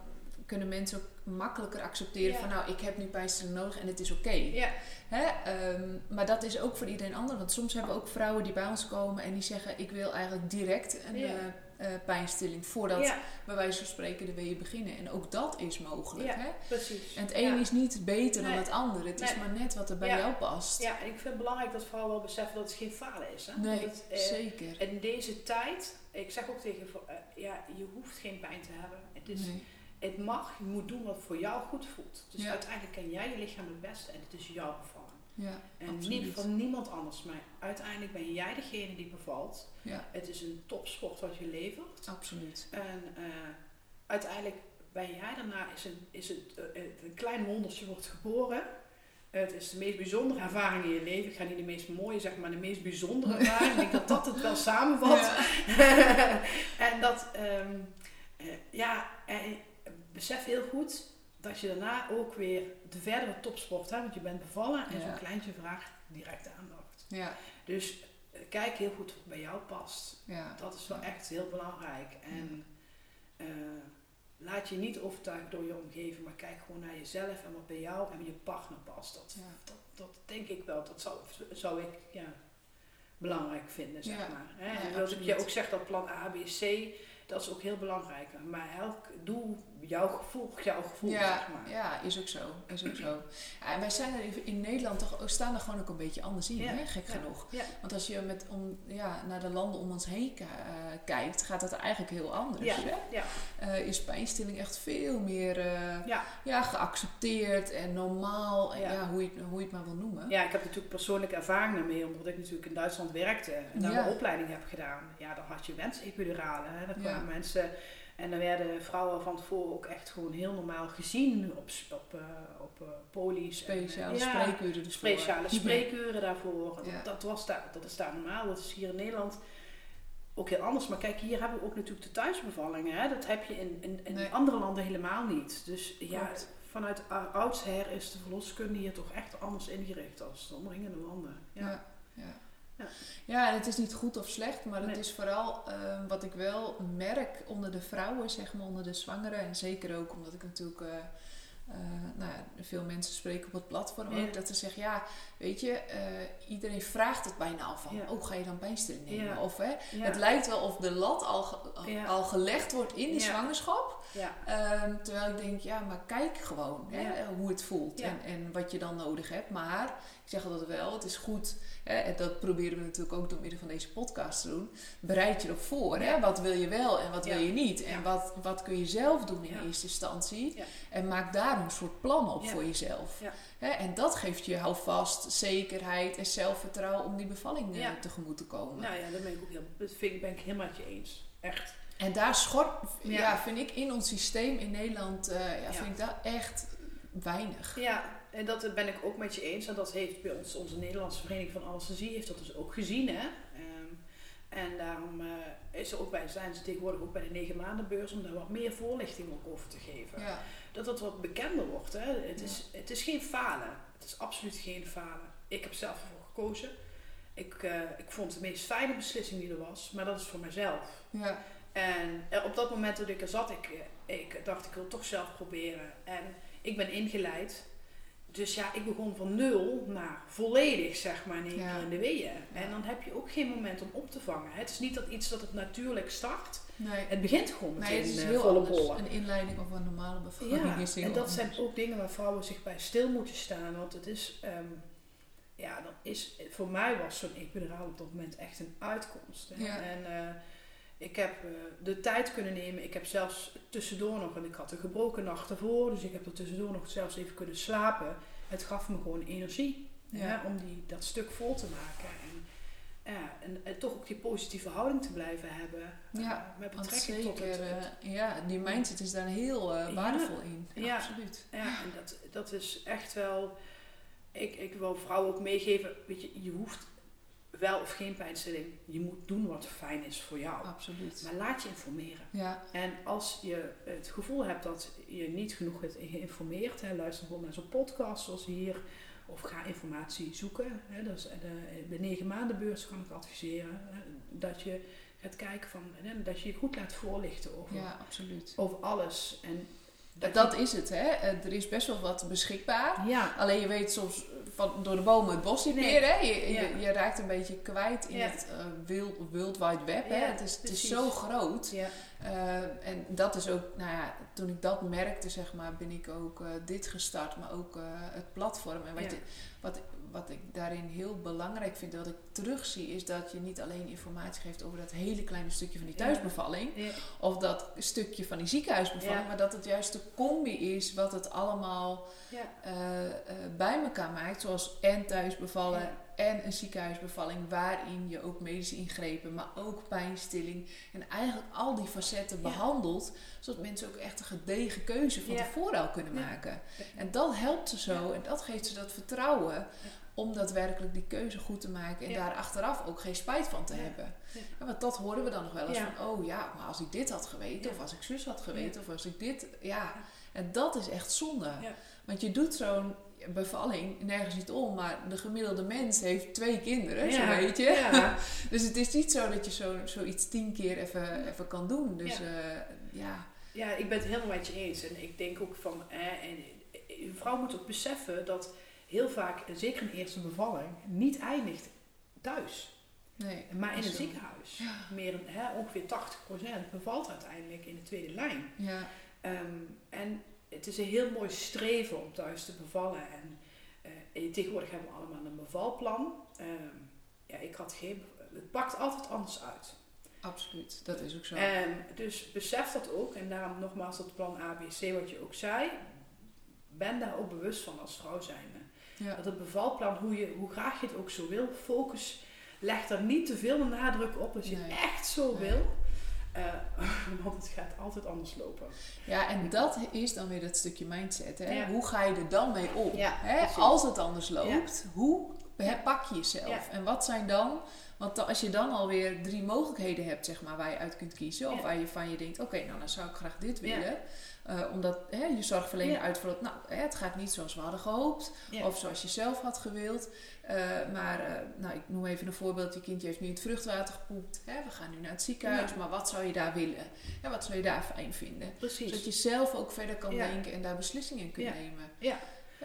kunnen mensen ook makkelijker accepteren van, nou, ik heb nu pijnstilling nodig en het is oké. Ja, Hè? Ehm, maar dat is ook voor iedereen anders. Want soms hebben we ook vrouwen die bij ons komen en die zeggen, ik wil eigenlijk direct een Eh, pijnstilling voordat ja, bij wijze van spreken de weeën beginnen. En ook dat is mogelijk. Ja. Hè? precies. En het een Ja. is niet beter dan het ander. Het is maar net wat er bij jou past. Ja, en ik vind het belangrijk dat vrouwen wel beseffen dat het geen falen is. Hè? Nee, het, eh, zeker. in deze tijd, ik zeg ook tegen eh, ja, je hoeft geen pijn te hebben. Het, is, Nee. het mag, je moet doen wat voor jou goed voelt. Dus uiteindelijk ken jij je lichaam het beste en het is jouw bevalling. Ja, En niet van niemand anders, maar uiteindelijk ben jij degene die bevalt. Ja, Het is een topsport wat je levert. absoluut. En eh, uiteindelijk ben jij daarna, is, een, is het, eh, eh, een klein wondertje wordt geboren. Het is de meest bijzondere ervaring in je leven. Ik ga niet de meest mooie zeggen, maar de meest bijzondere ervaring. Ik denk dat dat het wel samenvat. en dat, ehm, eh, ja, en besef heel goed dat je daarna ook weer de verdere topsport hebt. Want je bent bevallen en Ja. zo'n kleintje vraagt direct aandacht. Ja, Dus eh, kijk heel goed wat bij jou past. ja. Dat is wel echt heel belangrijk. En eh, laat je niet overtuigen door je omgeving, maar kijk gewoon naar jezelf en wat bij jou en je partner past. Dat, dat, dat denk ik wel, dat zou, zou ik ja, belangrijk vinden, zeg maar. Hè? En zoals ik je ook zeg, dat plan A, B, C, dat is ook heel belangrijk. Maar elk doe jouw gevoel, jouw gevoel, Ja, zeg maar. ja, is ook zo. Is ook zo. Ja, en wij zijn er in Nederland toch, staan er gewoon ook een beetje anders in, Ja, hè? gek ja. genoeg. Want als je met om, ja, naar de landen om ons heen eh, kijkt, gaat het eigenlijk heel anders. Ja, Hè? ja, Eh, is pijnstilling echt veel meer eh, ja. geaccepteerd en normaal, en Ja. hoe, je, het- hoe je het maar wil noemen. Ja, ik heb natuurlijk persoonlijke ervaring daarmee, omdat ik natuurlijk in Duitsland werkte en daar mijn opleiding heb gedaan. Ja, dan had je wensepiduralen. Hè. Dan kwamen mensen en dan werden vrouwen van tevoren ook echt gewoon heel normaal gezien op, op, eh, op eh, polies. en, eh, Speciale ja, spreekuren dus voor. Speciale spreekuren daarvoor. Ja. Dat, dat, was daar, dat is daar normaal. Dat is hier in Nederland ook heel anders. Maar kijk, hier hebben we ook natuurlijk de thuisbevallingen. Hè. Dat heb je in, in, in Nee. andere landen helemaal niet. Dus ja, Klopt. vanuit ou- oudsher is de verloskunde hier toch echt anders ingericht dan de omringende landen. Ja. Ja. Ja. Ja. Ja. en het is niet goed of slecht, maar het is vooral ehm, wat ik wel merk onder de vrouwen, zeg maar onder de zwangeren. En zeker ook omdat ik natuurlijk eh, eh, nou, ja, veel mensen spreken op het platform Ja. ook. Dat ze zeggen, ja, weet je, eh, iedereen vraagt het bijna al van, Ja. oh ga je dan pijnstilling nemen? Ja. Of hè, het lijkt wel of de lat al, ge- al gelegd wordt in de zwangerschap. Ja. Ehm, terwijl ik denk, ja, maar kijk gewoon hè, hoe het voelt en, en wat je dan nodig hebt. Maar ik zeg altijd wel, het is goed, hè, en dat proberen we natuurlijk ook door middel van deze podcast te doen. Bereid je erop voor. Hè? Wat wil je wel en wat wil je niet? En wat, wat kun je zelf doen in eerste instantie? En maak daar een soort plan op voor jezelf. Hè? En dat geeft je houvast, zekerheid en zelfvertrouwen om die bevalling eh, tegemoet te komen. Nou ja, dat ben ik ook heel, dat vind, ben ik helemaal met je eens. Echt. En daar schort, ja. Ja. vind ik in ons systeem in Nederland, eh, ja, Ja. vind ik dat echt weinig. Ja, en dat ben ik ook met je eens. En dat heeft bij ons, onze Nederlandse Vereniging van Anesthesie, heeft dat dus ook gezien. Hè? Ehm, en daarom eh, is er ook bij, zijn ze tegenwoordig ook bij de negen maandenbeurs om daar wat meer voorlichting ook over te geven. Ja. Dat het wat bekender wordt. Hè? Het, is, het is geen falen. Het is absoluut geen falen. Ik heb zelf ervoor gekozen. Ik, eh, ik vond het de meest fijne beslissing die er was, maar dat is voor mezelf. Ja. En eh, op dat moment dat ik er zat, ik, eh, ik dacht ik wil het toch zelf proberen. En ik ben ingeleid. Dus ja, ik begon van nul naar volledig, zeg maar, in één Ja. keer in de weeën. Ja. En dan heb je ook geen moment om op te vangen. Het is niet dat iets dat het natuurlijk start. Nee. Het begint gewoon meteen Nee, het is eh, heel volle anders. bollen. Een inleiding of een normale bevalling Ja, is heel en dat anders. zijn ook dingen waar vrouwen zich bij stil moeten staan. Want het is, ehm, ja, dan is, voor mij was zo'n epiduraal op dat moment echt een uitkomst. Hè. En eh, ik heb eh, de tijd kunnen nemen. Ik heb zelfs tussendoor nog, en ik had een gebroken nacht ervoor, dus ik heb er tussendoor nog zelfs even kunnen slapen. Het gaf me gewoon energie. Hè, om die, dat stuk vol te maken. En, ja, en, en toch ook die positieve houding te blijven hebben. Ja, uh, met betrekking zeker, tot het, het- eh, ja, die mindset is daar heel eh, Ja. waardevol in. Ja, Ja. absoluut. Ja, en dat, dat is echt wel. Ik, ik wil vrouwen ook meegeven, weet je, je hoeft wel of geen pijnstilling. Je moet doen wat fijn is voor jou. Absoluut. Maar laat je informeren. Ja, En als je het gevoel hebt dat je niet genoeg hebt geïnformeerd, hè, luister bijvoorbeeld naar zo'n podcast zoals hier, of ga informatie zoeken. Hè, is de, de negen maanden beurs kan ik adviseren. Hè, dat je gaat kijken van, hè, dat je je goed laat voorlichten over, ja, absoluut. over alles. En Dat, dat, is het, hè. Eh, Er is best wel wat beschikbaar. ja, Alleen je weet soms van door de bomen het bos niet Nee. meer. Hè? Je, Ja. je, je raakt een beetje kwijt in Ja. het eh wild, World Wide Web. Hè? Ja, Het, is, het is zo groot. Eh, en dat is ook, nou ja, toen ik dat merkte, zeg maar, ben ik ook eh, dit gestart, maar ook het platform. En wat, je, wat, wat ik daarin heel belangrijk vind, wat ik terugzie, is dat je niet alleen informatie geeft over dat hele kleine stukje van die thuisbevalling, ja, of dat stukje van die ziekenhuisbevalling, Ja. maar dat het juist de combi is wat het allemaal ja, eh, eh, bij elkaar maakt. Zoals en thuisbevallen en een ziekenhuisbevalling. Waarin je ook medische ingrepen, maar ook pijnstilling. En eigenlijk al die facetten behandelt. Zodat mensen ook echt een gedegen keuze van tevoren al kunnen maken. En dat helpt ze zo. En dat geeft ze dat vertrouwen. Om daadwerkelijk die keuze goed te maken. En Ja. daar achteraf ook geen spijt van te Ja. hebben. Ja. Want dat horen we dan nog wel eens van. Oh ja, maar als ik dit had geweten. Of als ik zus had geweten. Of als ik dit... Ja. En dat is echt zonde. Want je doet zo'n bevalling nergens niet om, maar de gemiddelde mens heeft twee kinderen, zo weet je. Ja. Dus het is niet zo dat je zo, zoiets tien keer even, even kan doen. Dus Ja. ja, ja, Ja, ik ben het helemaal met je eens. En ik denk ook van, eh, en, eh, een vrouw moet ook beseffen dat heel vaak, eh, zeker een eerste bevalling, niet eindigt thuis. nee. Maar in een ziekenhuis. Ja. Meer, hè, ongeveer 80% bevalt uiteindelijk in de tweede lijn. Ja, Ehm, en het is een heel mooi streven om thuis te bevallen. En eh, tegenwoordig hebben we allemaal een bevalplan. Ehm, ja, ik had geen... Het pakt altijd anders uit. absoluut. Dat is ook zo. En dus besef dat ook. En daarom nogmaals dat plan ABC wat je ook zei. Ben daar ook bewust van als vrouw zijnde. Ja. Dat het bevalplan, hoe, je, hoe graag je het ook zo wil, focus, leg er niet te veel nadruk op als je Nee. het echt zo Nee. wil. Eh, want het gaat altijd anders lopen. ja, en dat is dan weer dat stukje mindset. Hè? Ja. Hoe ga je er dan mee om? Ja, hè? Als het anders loopt, hoe pak je jezelf? En wat zijn dan... Want als je dan alweer drie mogelijkheden hebt, zeg maar, waar je uit kunt kiezen. Of Ja. waar je van je denkt, oké, nou dan zou ik graag dit Ja. Eh, omdat hè, je zorgverlener Ja. uitvalt, nou, hè, het gaat niet zoals we hadden gehoopt. Ja. Of zoals je zelf had gewild. Eh, maar, eh, nou, ik noem even een voorbeeld. Je kindje heeft nu het vruchtwater gepoept. Hè? We gaan nu naar het ziekenhuis. Ja. Maar wat zou je daar willen? Wat zou je daar fijn vinden? Precies. Zodat je zelf ook verder kan denken en daar beslissingen in kunt nemen. Ja.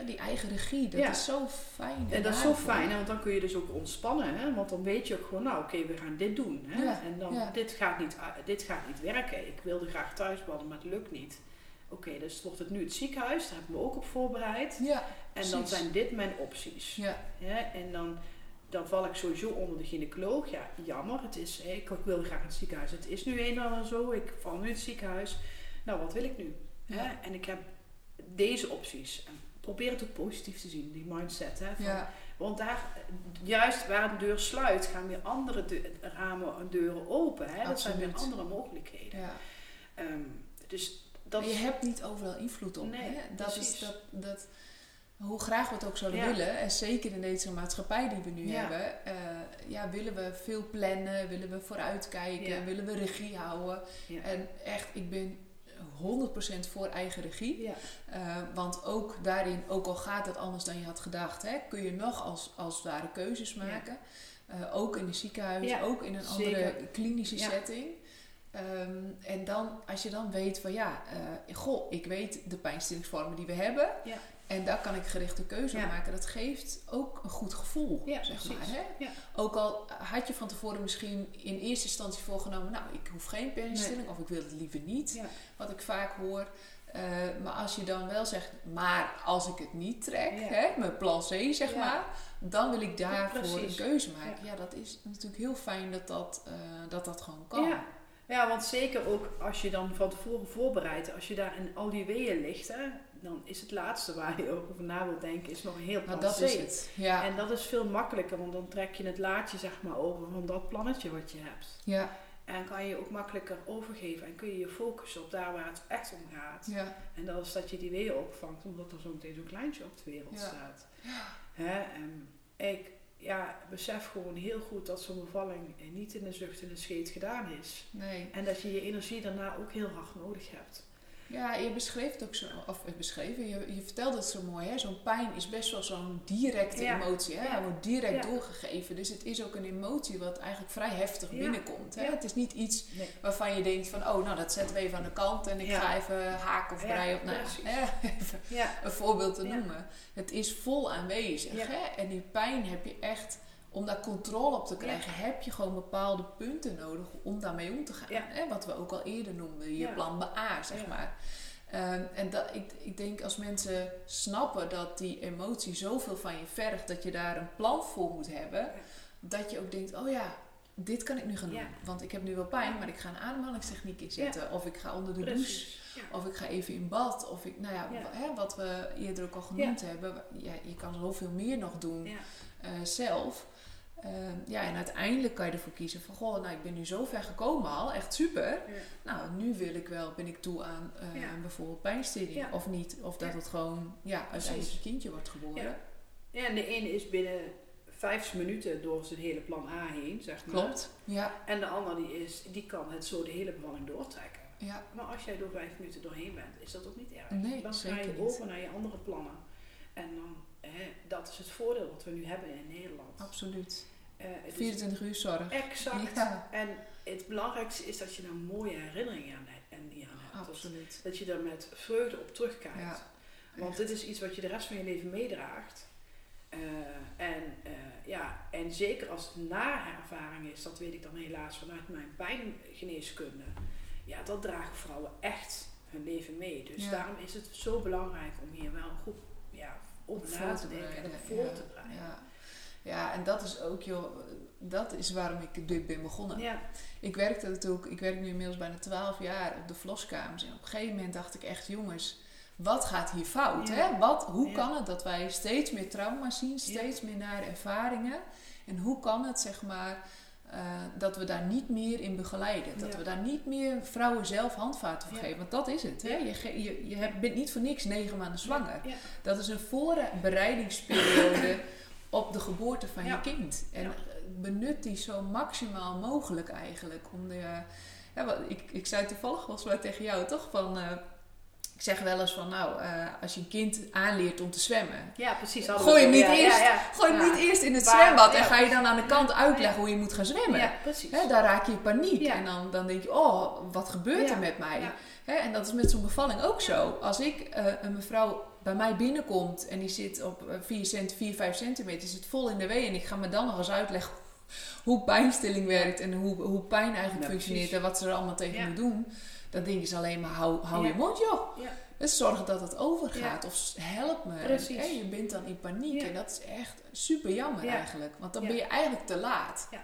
Die eigen regie, dat is zo fijn. En dat is zo fijn, want dan kun je dus ook ontspannen. Hè? Want dan weet je ook gewoon, nou oké, we gaan dit doen. Hè? En dan, dit, gaat niet, dit gaat niet werken. Ik wilde graag thuis wonen, maar het lukt niet. Oké, dus wordt het nu het ziekenhuis, daar hebben we ook op voorbereid. Ja, En dan zijn dit mijn opties. ja, Hè? En dan, dan val ik sowieso onder de gynaecoloog. Ja, jammer. Het is, ik, ik wil graag het ziekenhuis. Het is nu eenmaal zo. Ik val nu in het ziekenhuis. Nou, wat wil ik nu? Hè? Ja. En ik heb deze opties. En probeer het ook positief te zien, die mindset. Hè? Van, ja, Want daar, juist waar de deur sluit, gaan weer andere de- ramen en deuren open. Hè? Dat zijn weer andere mogelijkheden. ja. Ehm, dus dat je hebt niet overal invloed op. Nee, hè? Dat precies. is dat, dat, hoe graag we het ook zouden Ja. willen, en zeker in deze maatschappij die we nu Ja. hebben, eh, ja, willen we veel plannen, willen we vooruitkijken, Ja. willen we regie houden. En echt, ik ben 100% voor eigen regie. ja. Eh, want ook daarin, ook al gaat het anders dan je had gedacht, hè, kun je nog als, als ware keuzes Ja. maken. Eh, ook in een ziekenhuis, Ja, ook in een zeker. andere klinische setting. Ehm, en dan, als je dan weet van ja, eh, goh, ik weet de pijnstillingsvormen die we hebben. Ja. En daar kan ik gerichte keuze Ja. maken. Dat geeft ook een goed gevoel, Ja, zeg precies. maar. Hè? Ook al had je van tevoren misschien in eerste instantie voorgenomen... nou, ik hoef geen pijnstilling of ik wil het liever niet. Wat ik vaak hoor. Eh, maar als je dan wel zegt, maar als ik het niet trek, hè, mijn plan C zeg maar, dan wil ik daarvoor een keuze maken. Ja. dat is natuurlijk heel fijn dat dat, eh, dat, dat gewoon kan. Ja. Ja, want zeker ook als je dan van tevoren voorbereidt, als je daar in al die weeën ligt, hè, dan is het laatste waar je over na wilt denken, is nog een heel plan Nou, dat is het. Ja. En dat is veel makkelijker, want dan trek je het laadje zeg maar over van dat plannetje wat je hebt. ja. En kan je ook makkelijker overgeven en kun je je focussen op daar waar het echt om gaat. Ja. En dat is dat je die weer opvangt, omdat er zo meteen zo'n kleintje op de wereld Ja. staat. Hè? En ik ja, besef gewoon heel goed dat zo'n bevalling niet in een zucht en een scheet gedaan is. Nee. En dat je je energie daarna ook heel hard nodig hebt. Ja, je beschreef het ook zo, of beschreven, je, je vertelde het zo mooi, hè? Zo'n pijn is best wel zo'n directe Ja. emotie, hè? Ja. Hij wordt direct Ja. doorgegeven. Dus het is ook een emotie wat eigenlijk vrij heftig binnenkomt. Hè? Het is niet iets Nee. waarvan je denkt van, oh, nou, dat zetten we even aan de kant en ik ga even haken of Ja, breien op, nou, precies. hè? even Ja, een voorbeeld te noemen. Het is vol aanwezig, hè? En die pijn heb je echt, om daar controle op te krijgen, heb je gewoon bepaalde punten nodig om daarmee om te gaan. Ja. Hè? Wat we ook al eerder noemden, je Ja. plan A, zeg maar. Ehm, en dat, ik, ik denk als mensen snappen dat die emotie zoveel van je vergt, dat je daar een plan voor moet hebben, dat je ook denkt, oh ja, dit kan ik nu gaan doen. Want ik heb nu wel pijn, maar ik ga een ademhalingstechniek inzetten. Of ik ga onder de douche. Of ik ga even in bad. Of ik, nou ja, Hè, wat we eerder ook al genoemd hebben. Ja, je kan zoveel meer nog doen eh, zelf. Ehm, ja, en uiteindelijk kan je ervoor kiezen van, goh, nou ik ben nu zo ver gekomen al, echt super. Ja. Nou, nu wil ik wel, ben ik toe aan eh, Ja. bijvoorbeeld pijnstilling Ja. of niet. Of dat het gewoon, ja, uiteindelijk een kindje wordt geboren. Ja. En de ene is binnen vijf minuten door zijn hele plan A heen, zeg maar. Klopt. Ja, En de ander die, is, die kan het zo de hele bevalling doortrekken. ja, Maar als jij door vijf minuten doorheen bent, is dat ook niet erg. Nee, dan ga je over naar je andere plannen. En dan, hè, dat is het voordeel wat we nu hebben in Nederland. absoluut. Eh, het is 24 uur zorg. exact. Ja, En het belangrijkste is dat je er mooie herinneringen aan, en die aan hebt. Dat, absoluut. dat je er met vreugde op terugkijkt. Ja, Want dit is iets wat je de rest van je leven meedraagt. Eh, en, eh, ja, en zeker als het na ervaring is, dat weet ik dan helaas vanuit mijn pijngeneeskunde. Ja, dat dragen vrouwen echt hun leven mee. Dus Ja. daarom is het zo belangrijk om hier wel goed over na te denken en voor te. Ja. ja, en dat is ook, joh, dat is waarom ik dit ben begonnen. Ja, Ik werkte natuurlijk, ik werk nu inmiddels bijna 12 jaar op de verloskamers. En op een gegeven moment dacht ik echt, jongens, wat gaat hier fout? Ja. Hè? Wat, hoe Ja. kan het dat wij steeds meer trauma's zien, steeds meer nare ervaringen? En hoe kan het, zeg maar, eh, dat we daar niet meer in begeleiden? Dat Ja. we daar niet meer vrouwen zelf handvaten voor Ja. geven? Want dat is het. Hè? Je, je, je hebt, bent niet voor niks negen maanden zwanger. Ja. Dat is een voorbereidingsperiode op de geboorte van je kind. En eh, benut die zo maximaal mogelijk eigenlijk. Om de, ik, ik zei toevallig volgens mij tegen jou toch van... eh, ik zeg wel eens van nou, eh, als je een kind aanleert om te zwemmen... ja, precies. Gooi hem niet ja, eerst- Ja, ja. Gooi hem niet eerst in het Waar- zwembad en ga je dan aan de kant uitleggen hoe je moet gaan zwemmen. Ja, precies. Hè, daar raak je in paniek. En dan, dan denk je, oh, wat gebeurt er met mij? Hè, en dat is met zo'n bevalling ook zo. Als ik eh, een mevrouw bij mij binnenkomt en die zit op 4, cent, 4 5 centimeter, zit vol in de wee en ik ga me dan nog eens uitleggen hoe pijnstilling werkt en hoe, hoe pijn eigenlijk functioneert en wat ze er allemaal tegen moet doen, dan denken ze alleen maar, hou, hou Ja. je mond joh. Ja. Dus zorg dat het overgaat Ja. of help me. Precies. En, je bent dan in paniek en dat is echt super jammer Ja. eigenlijk, want dan ben je eigenlijk te laat. Ja.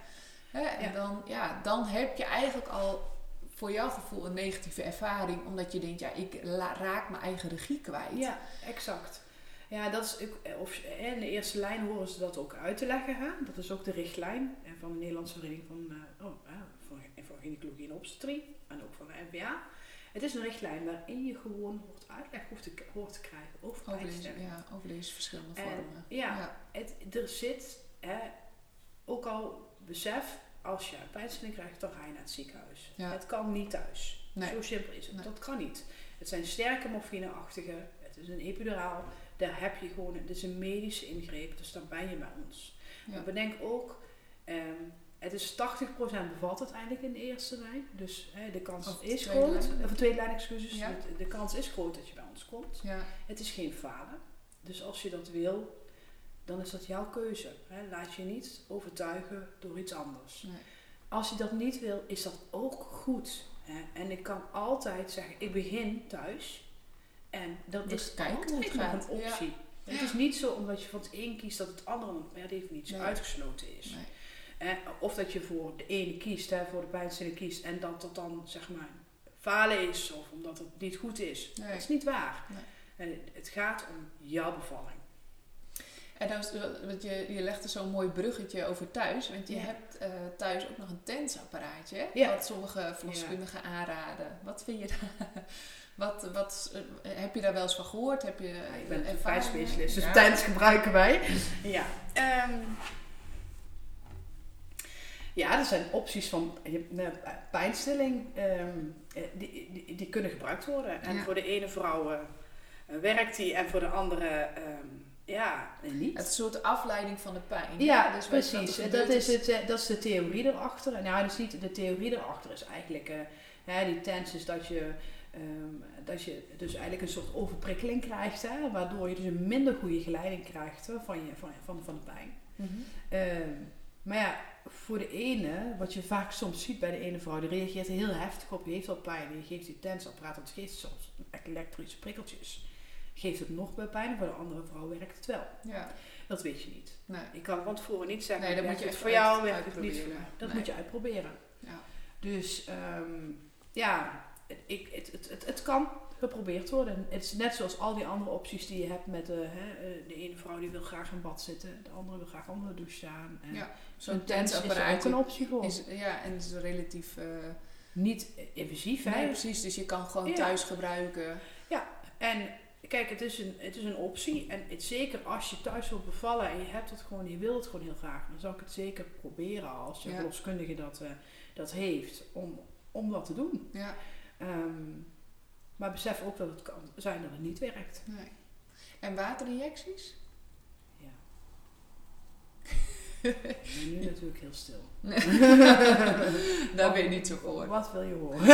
Hè, en. Dan, ja, dan heb je eigenlijk al voor jouw gevoel een negatieve ervaring, omdat je denkt, ja, ik raak mijn eigen regie kwijt. Ja, exact. Ja, dat is, of, in de eerste lijn horen ze dat ook uit te leggen. Hè? Dat is ook de richtlijn van de Nederlandse Vereniging van, eh, oh, Gynaecologie en Obstetrie en ook van de NVA. Het is een richtlijn waarin je gewoon hoort uitleg hoort te, hoort te krijgen over Over deze, pijnstelling. ja, over deze verschillende En, vormen. ja. Het, er zit, hè, ook al besef, als je pijnstilling krijgt, dan ga je naar het ziekenhuis. Ja. Het kan niet thuis. Nee. Zo simpel is het. Nee. Dat kan niet. Het zijn sterke morfineachtige, het is een epiduraal. Daar heb je gewoon, het is een medische ingreep, dus dan ben je bij ons. Maar bedenk ook, ehm, het is 80% bevat uiteindelijk in de eerste lijn. Dus hè, de kans Of is groot, lijn. of de tweede lijn excuses, Ja. de, de kans is groot dat je bij ons komt. Ja. Het is geen falen. Dus als je dat wil, dan is dat jouw keuze. Hè? Laat je niet overtuigen door iets anders. Nee. Als je dat niet wil, is dat ook goed. Hè? En ik kan altijd zeggen, ik begin thuis. En dat Dus is altijd het nog een optie. Het Ja. is niet zo omdat je van het een kiest dat het andere per definitie Nee. uitgesloten is. Nee. Eh, of dat je voor de ene kiest, hè, voor de pijnstilling kiest, en dat dat dan zeg maar falen is, of omdat het niet goed is. Nee. Dat is niet waar. Nee. En het gaat om jouw bevalling. En dan, is- want je, je legt er zo'n mooi bruggetje over thuis. Want je Ja. hebt eh, thuis ook nog een tensapparaatje. Ja. Wat sommige verloskundigen aanraden. Wat vind je daar? Wat, wat, eh, heb je daar wel eens van gehoord? Heb je Ja, ik eh, ben natuurlijk ervaringen? pijnspecialist, dus Ja. tents gebruiken wij. Ja. Ehm, ja, er zijn opties van nou, pijnstilling. ehm, eh, die, die, die kunnen gebruikt worden. En Ja. voor de ene vrouw eh, werkt die en voor de andere ehm, ja, niet. Het is een soort afleiding van de pijn. Ja? Dus precies. Dat is, het, eh, dat is de theorie erachter. En ja, is niet de theorie erachter is eigenlijk die tens is dat je, ehm, dat je dus eigenlijk een soort overprikkeling krijgt, hè, waardoor je dus een minder goede geleiding krijgt hè, van, je, van, van, van de pijn. Mhm. Maar ja, voor de ene, wat je vaak soms ziet bij de ene vrouw, die reageert er heel heftig op, die heeft al pijn, die geeft die tensapparaat, dat geeft soms elektrische prikkeltjes. Geeft het nog bij pijn, voor de andere vrouw werkt het wel. Ja, Dat weet je niet. nee. Ik kan van tevoren niet zeggen, Nee, dat moet je het echt voor jou, werkt het niet voor uitproberen. mij. Dat Nee. moet je uitproberen. Ja. Dus ehm, ja, het, ik, het, het, het, het kan geprobeerd worden. Het is net zoals al die andere opties die je hebt met de, hè, eh, de ene vrouw die wil graag in bad zitten, de andere wil graag onder de douche staan. En Ja, Zo'n tens is er ook een optie voor. is, ja, en het is relatief... eh, Niet invasief, hè? nee, precies. Dus je kan gewoon Ja. thuis gebruiken. En kijk, het is, een, het is een optie. En het, zeker als je thuis wilt bevallen en je hebt het gewoon, je wilt het gewoon heel graag, dan zou ik het zeker proberen als je Ja. verloskundige dat, eh, dat heeft, om, om dat te doen. Ja, Ehm, maar besef ook dat het kan zijn dat het niet werkt. nee. En waterinjecties? Ja. Nu natuurlijk heel stil. Daar ben je niet zo voor. Wat wil je horen?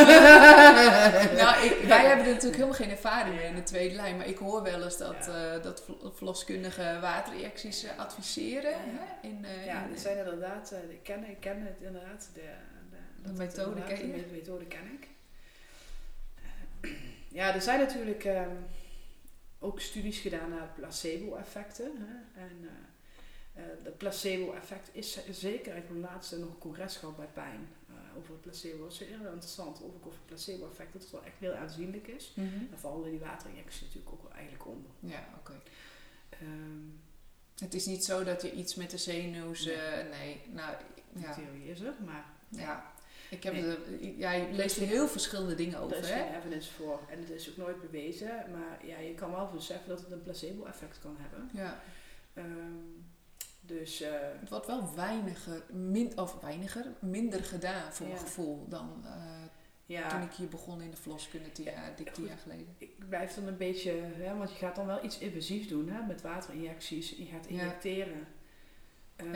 nou, ik, wij hebben er natuurlijk helemaal geen ervaring mee in de tweede lijn. Maar ik hoor wel eens dat, Ja. eh, dat ver- verloskundigen waterinjecties eh, adviseren. Ja. Hè? In, eh, Ja, in- er zijn inderdaad, ik, ken, ik ken het inderdaad. De, de, methode ken? De methode ken ik. Ja, er zijn natuurlijk ehm, ook studies gedaan naar placebo-effecten. En de placebo-effect is zeker, ik heb laatst nog een congres gehad bij pijn eh, over het placebo. Dat is heel interessant, ook over het placebo-effect, dat het wel echt heel aanzienlijk is. Daar vallen die waterinjecties natuurlijk ook wel eigenlijk onder. Ja, oké. Ehm, Het is niet zo dat je iets met de zenuws... Nee. nee, nou, de ja. theorie is er, maar ja. Ik heb Nee. er, ja, je leest er heel verschillende dingen Er over, is hè? geen evidence voor en het is ook nooit bewezen, maar ja, je kan wel beseffen dat het een placebo-effect kan hebben. Ja. Ehm, dus eh, Het wordt wel weiniger, min, of weiniger, minder gedaan voor mijn gevoel dan eh, ja, toen ik hier begon in de verloskunde tien Ja, jaar, dik tien goed. jaar geleden. ik blijf dan een beetje, hè, want je gaat dan wel iets invasiefs doen hè, met waterinjecties. Je gaat injecteren. Ja,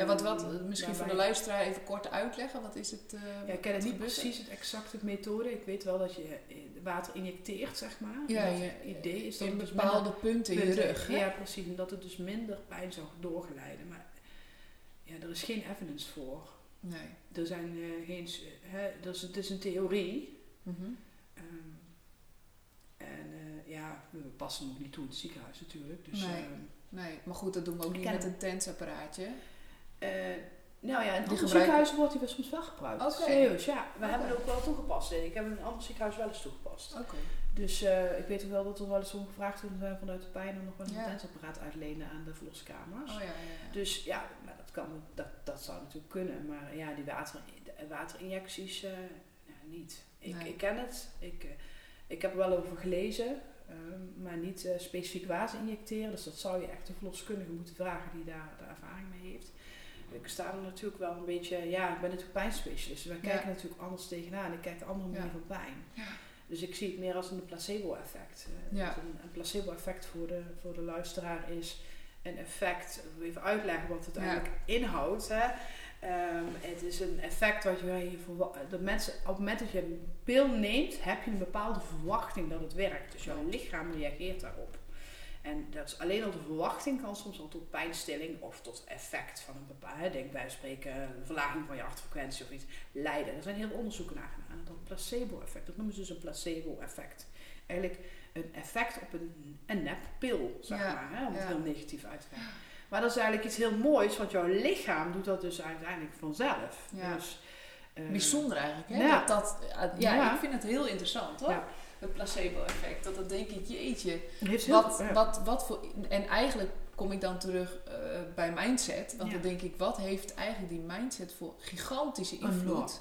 wat, Ehm, wat, misschien voor de luisteraar even kort uitleggen. Wat is het? eh, Ja, ik ken het wat niet precies het exacte methode. Ik weet wel dat je eh, water injecteert, zeg maar. Ja, het idee is dat in dus bepaalde punten in je rug. hè? Ja, precies. En dat het dus minder pijn zou doorgeleiden. Maar ja, er is geen evidence voor. Nee. Er zijn eh, geen... Hè, dat is, het is een theorie. Mhm. Ehm, en ja, we passen nog niet toe in het ziekenhuis natuurlijk. Dus, Nee. ehm, nee, maar goed, dat doen we ook niet met een tensapparaatje. Eh, nou ja, in andere ziekenhuizen wordt die wel soms wel gebruikt. Oké. Serieus, ja. We hebben het ook wel toegepast. Ik heb in een ander ziekenhuis wel eens toegepast. Oké. Dus eh, ik weet ook wel dat er wel eens om gevraagd wordt zijn vanuit de pijn om nog wel een Ja. tensapparaat uitlenen aan de verloskamers. Oh ja, ja, ja. Dus ja, maar dat, kan, dat, dat zou natuurlijk kunnen. Maar ja, die water, de waterinjecties, eh, ja, niet. Ik, Nee. ik ken het. Ik, ik heb er wel over gelezen. ehm, maar niet specifiek water injecteren. Dus dat zou je echt een verloskundige moeten vragen die daar de ervaring mee heeft. Ik sta er natuurlijk wel een beetje... Ja, ik ben natuurlijk pijnspecialist. Wij Ja. kijken natuurlijk anders tegenaan. Ik kijk de andere manier Ja. van pijn. Ja. Dus ik zie het meer als een placebo-effect. Eh, Ja. dus een, een placebo-effect voor de, voor de luisteraar is een effect, even uitleggen wat het eigenlijk inhoudt. Hè. Ehm, het is een effect wat je, de mensen, op het moment dat je een pil neemt, heb je een bepaalde verwachting dat het werkt. Dus jouw lichaam reageert daarop. En dat is alleen al de verwachting kan soms al tot pijnstilling of tot effect van een bepaalde, denk bij spreken, een verlaging van je hartfrequentie of iets, leiden. Er zijn heel veel onderzoeken naar gedaan. Dat placebo-effect, dat noemen ze dus een placebo-effect. Eigenlijk een effect op een, een neppil, zeg Ja, maar, hè, om het ja. heel negatief uit te leggen. Maar dat is eigenlijk iets heel moois, want jouw lichaam doet dat dus uiteindelijk vanzelf. Ja. Dus, eh, Bijzonder eigenlijk, hè? Dat, dat, eh, ja, Ja. ik vind het heel interessant, hoor. Het placebo-effect. Dat dan denk ik, jeetje, heel- wat, ja. wat, wat voor... En eigenlijk kom ik dan terug eh, bij mindset. Want Ja. dan denk ik, wat heeft eigenlijk die mindset voor gigantische invloed...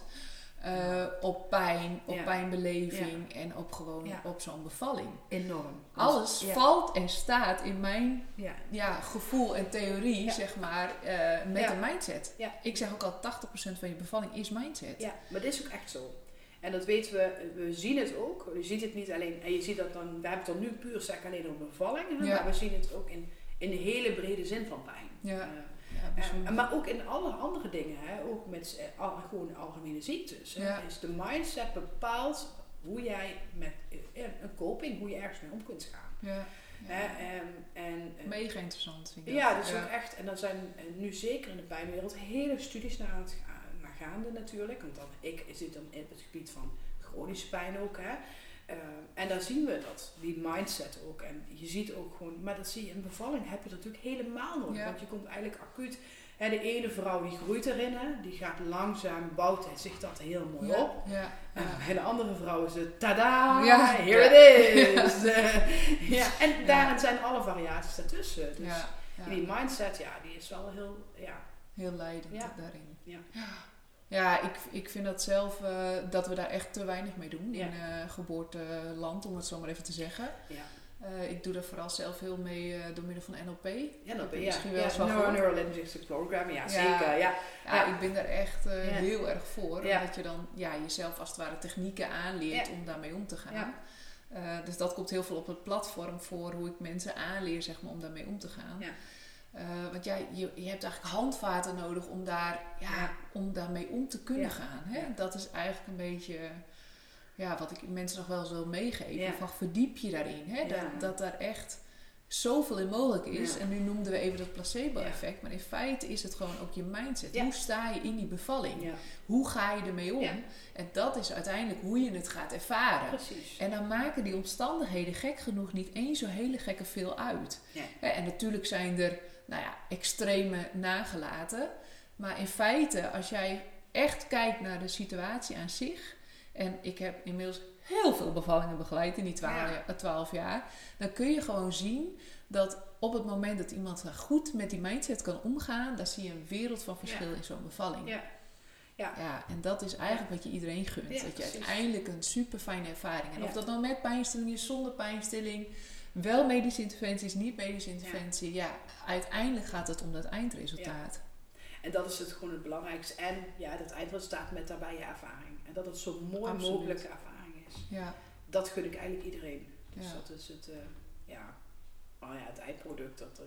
eh, op pijn, op Ja. pijnbeleving en op gewoon op zo'n bevalling. enorm. Alles valt en staat in mijn Ja. ja, gevoel en theorie, zeg maar, eh, met een mindset. Ik zeg ook al, 80% van je bevalling is mindset. Ja, maar dit is ook echt zo. En dat weten we, we zien het ook. Je ziet het niet alleen, en je ziet dat dan, we hebben het dan nu puur zeg alleen over bevalling, hè, Ja. maar we zien het ook in, in de hele brede zin van pijn. Ja. Eh, Ja, eh, maar ook in alle andere dingen, hè, ook met eh, al, gewoon algemene ziektes. Hè, Ja. Is de mindset bepaalt hoe jij met een coping, hoe je ergens mee om kunt gaan. ja. Hè, Ja. en, en, Mega interessant vind ik ja, dat. is ook echt. En dan zijn nu zeker in de pijnwereld hele studies naar, het, ga- naar gaande natuurlijk. Want dan, ik zit dan in het gebied van chronische pijn ook. Hè. Eh, en daar zien we dat, die mindset ook. En je ziet ook gewoon, maar dat zie je in bevalling heb je dat natuurlijk helemaal nodig. Ja. Want je komt eigenlijk acuut. Hè, de ene vrouw die groeit erin, hè, die gaat langzaam, bouwt zich dat heel mooi ja. op. Ja. En bij de andere vrouw is het tada, Ja. here Ja. it is. Eh, ja, en daarin zijn alle variaties daartussen. Dus die mindset, ja, die is wel heel, ja, Heel leidend Ja. daarin. Ja. Ja, ik, ik vind dat zelf eh, dat we daar echt te weinig mee doen Ja. in eh, geboorteland, om het zo maar even te zeggen. ja. Eh, ik doe daar vooral zelf heel mee door middel van NLP. Ja, je je. misschien Ja, wel eens van Neuro-. Neurolinguistic Programming, ja, Ja. zeker. Ja, Ja, Ja. ik ben daar echt Ja. heel erg voor. Ja. Omdat je dan ja, jezelf als het ware technieken aanleert Ja. om daarmee om te gaan. Ja. Dus dat komt heel veel op het platform voor hoe ik mensen aanleer zeg maar, om daarmee om te gaan. Ja. Eh, want ja, je, je hebt eigenlijk handvaten nodig om, daar, ja, om daarmee om te kunnen Ja. gaan. Hè? Dat is eigenlijk een beetje ja, wat ik mensen nog wel eens wil meegeven. Ja. Van verdiep je daarin. Hè? Ja. Dat, dat daar echt zoveel in mogelijk is. En nu noemden we even dat placebo-effect. Maar in feite is het gewoon ook je mindset. Hoe sta je in die bevalling? Hoe ga je ermee om? En dat is uiteindelijk hoe je het gaat ervaren. precies. En dan maken die omstandigheden gek genoeg niet eens zo hele gekke veel uit. En natuurlijk zijn er nou ja, extreme nagelaten. Maar in feite, als jij echt kijkt naar de situatie aan zich. En ik heb inmiddels heel veel bevallingen begeleid in die Ja. 12 jaar. Dan kun je gewoon zien dat op het moment dat iemand goed met die mindset kan omgaan. Dan zie je een wereld van verschil in zo'n bevalling. Ja. Ja. Ja, en dat is eigenlijk wat je iedereen gunt. Dat je precies. uiteindelijk een super fijne ervaring hebt. Of dat nou met pijnstilling is, zonder pijnstilling, wel medische interventies, niet medische interventie. Ja. uiteindelijk gaat het om dat eindresultaat. En dat is het gewoon het belangrijkste. En ja, dat eindresultaat met daarbij je ervaring. En dat het zo mooi Absoluut. mogelijke ervaring is. Ja, Dat gun ik eigenlijk iedereen. Dus Ja. dat is het, eh, ja. Maar ja, het eindproduct, dat, eh,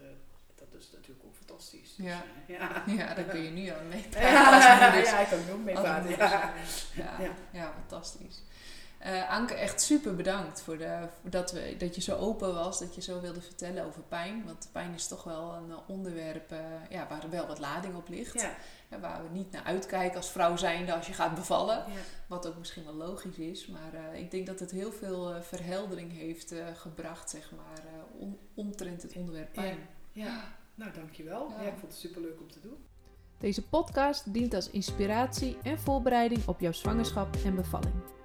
dat is natuurlijk ook fantastisch. Dus, Ja. eh, ja. ja daar kun je nu aan mee Ja, praten ja, ik kan ook mee praten. Ja. ja, fantastisch. Eh, Anke, echt super bedankt voor, de, voor dat, we, dat je zo open was, dat je zo wilde vertellen over pijn. Want pijn is toch wel een eh, onderwerp eh, ja, waar er wel wat lading op ligt. Ja. En waar we niet naar uitkijken als vrouw zijnde als je gaat bevallen. Ja. Wat ook misschien wel logisch is. Maar eh, ik denk dat het heel veel verheldering heeft eh, gebracht, zeg maar, om, omtrent het onderwerp pijn. Ja. Nou, dankjewel. Ja. Ja. ik vond het superleuk om te doen. Deze podcast dient als inspiratie en voorbereiding op jouw zwangerschap en bevalling.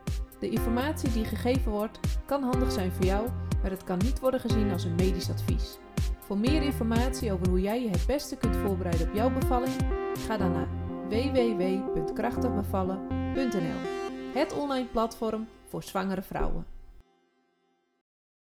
De informatie die gegeven wordt kan handig zijn voor jou, maar het kan niet worden gezien als een medisch advies. Voor meer informatie over hoe jij je het beste kunt voorbereiden op jouw bevalling, ga dan naar www.krachtigbevallen.nl. Het online platform voor zwangere vrouwen.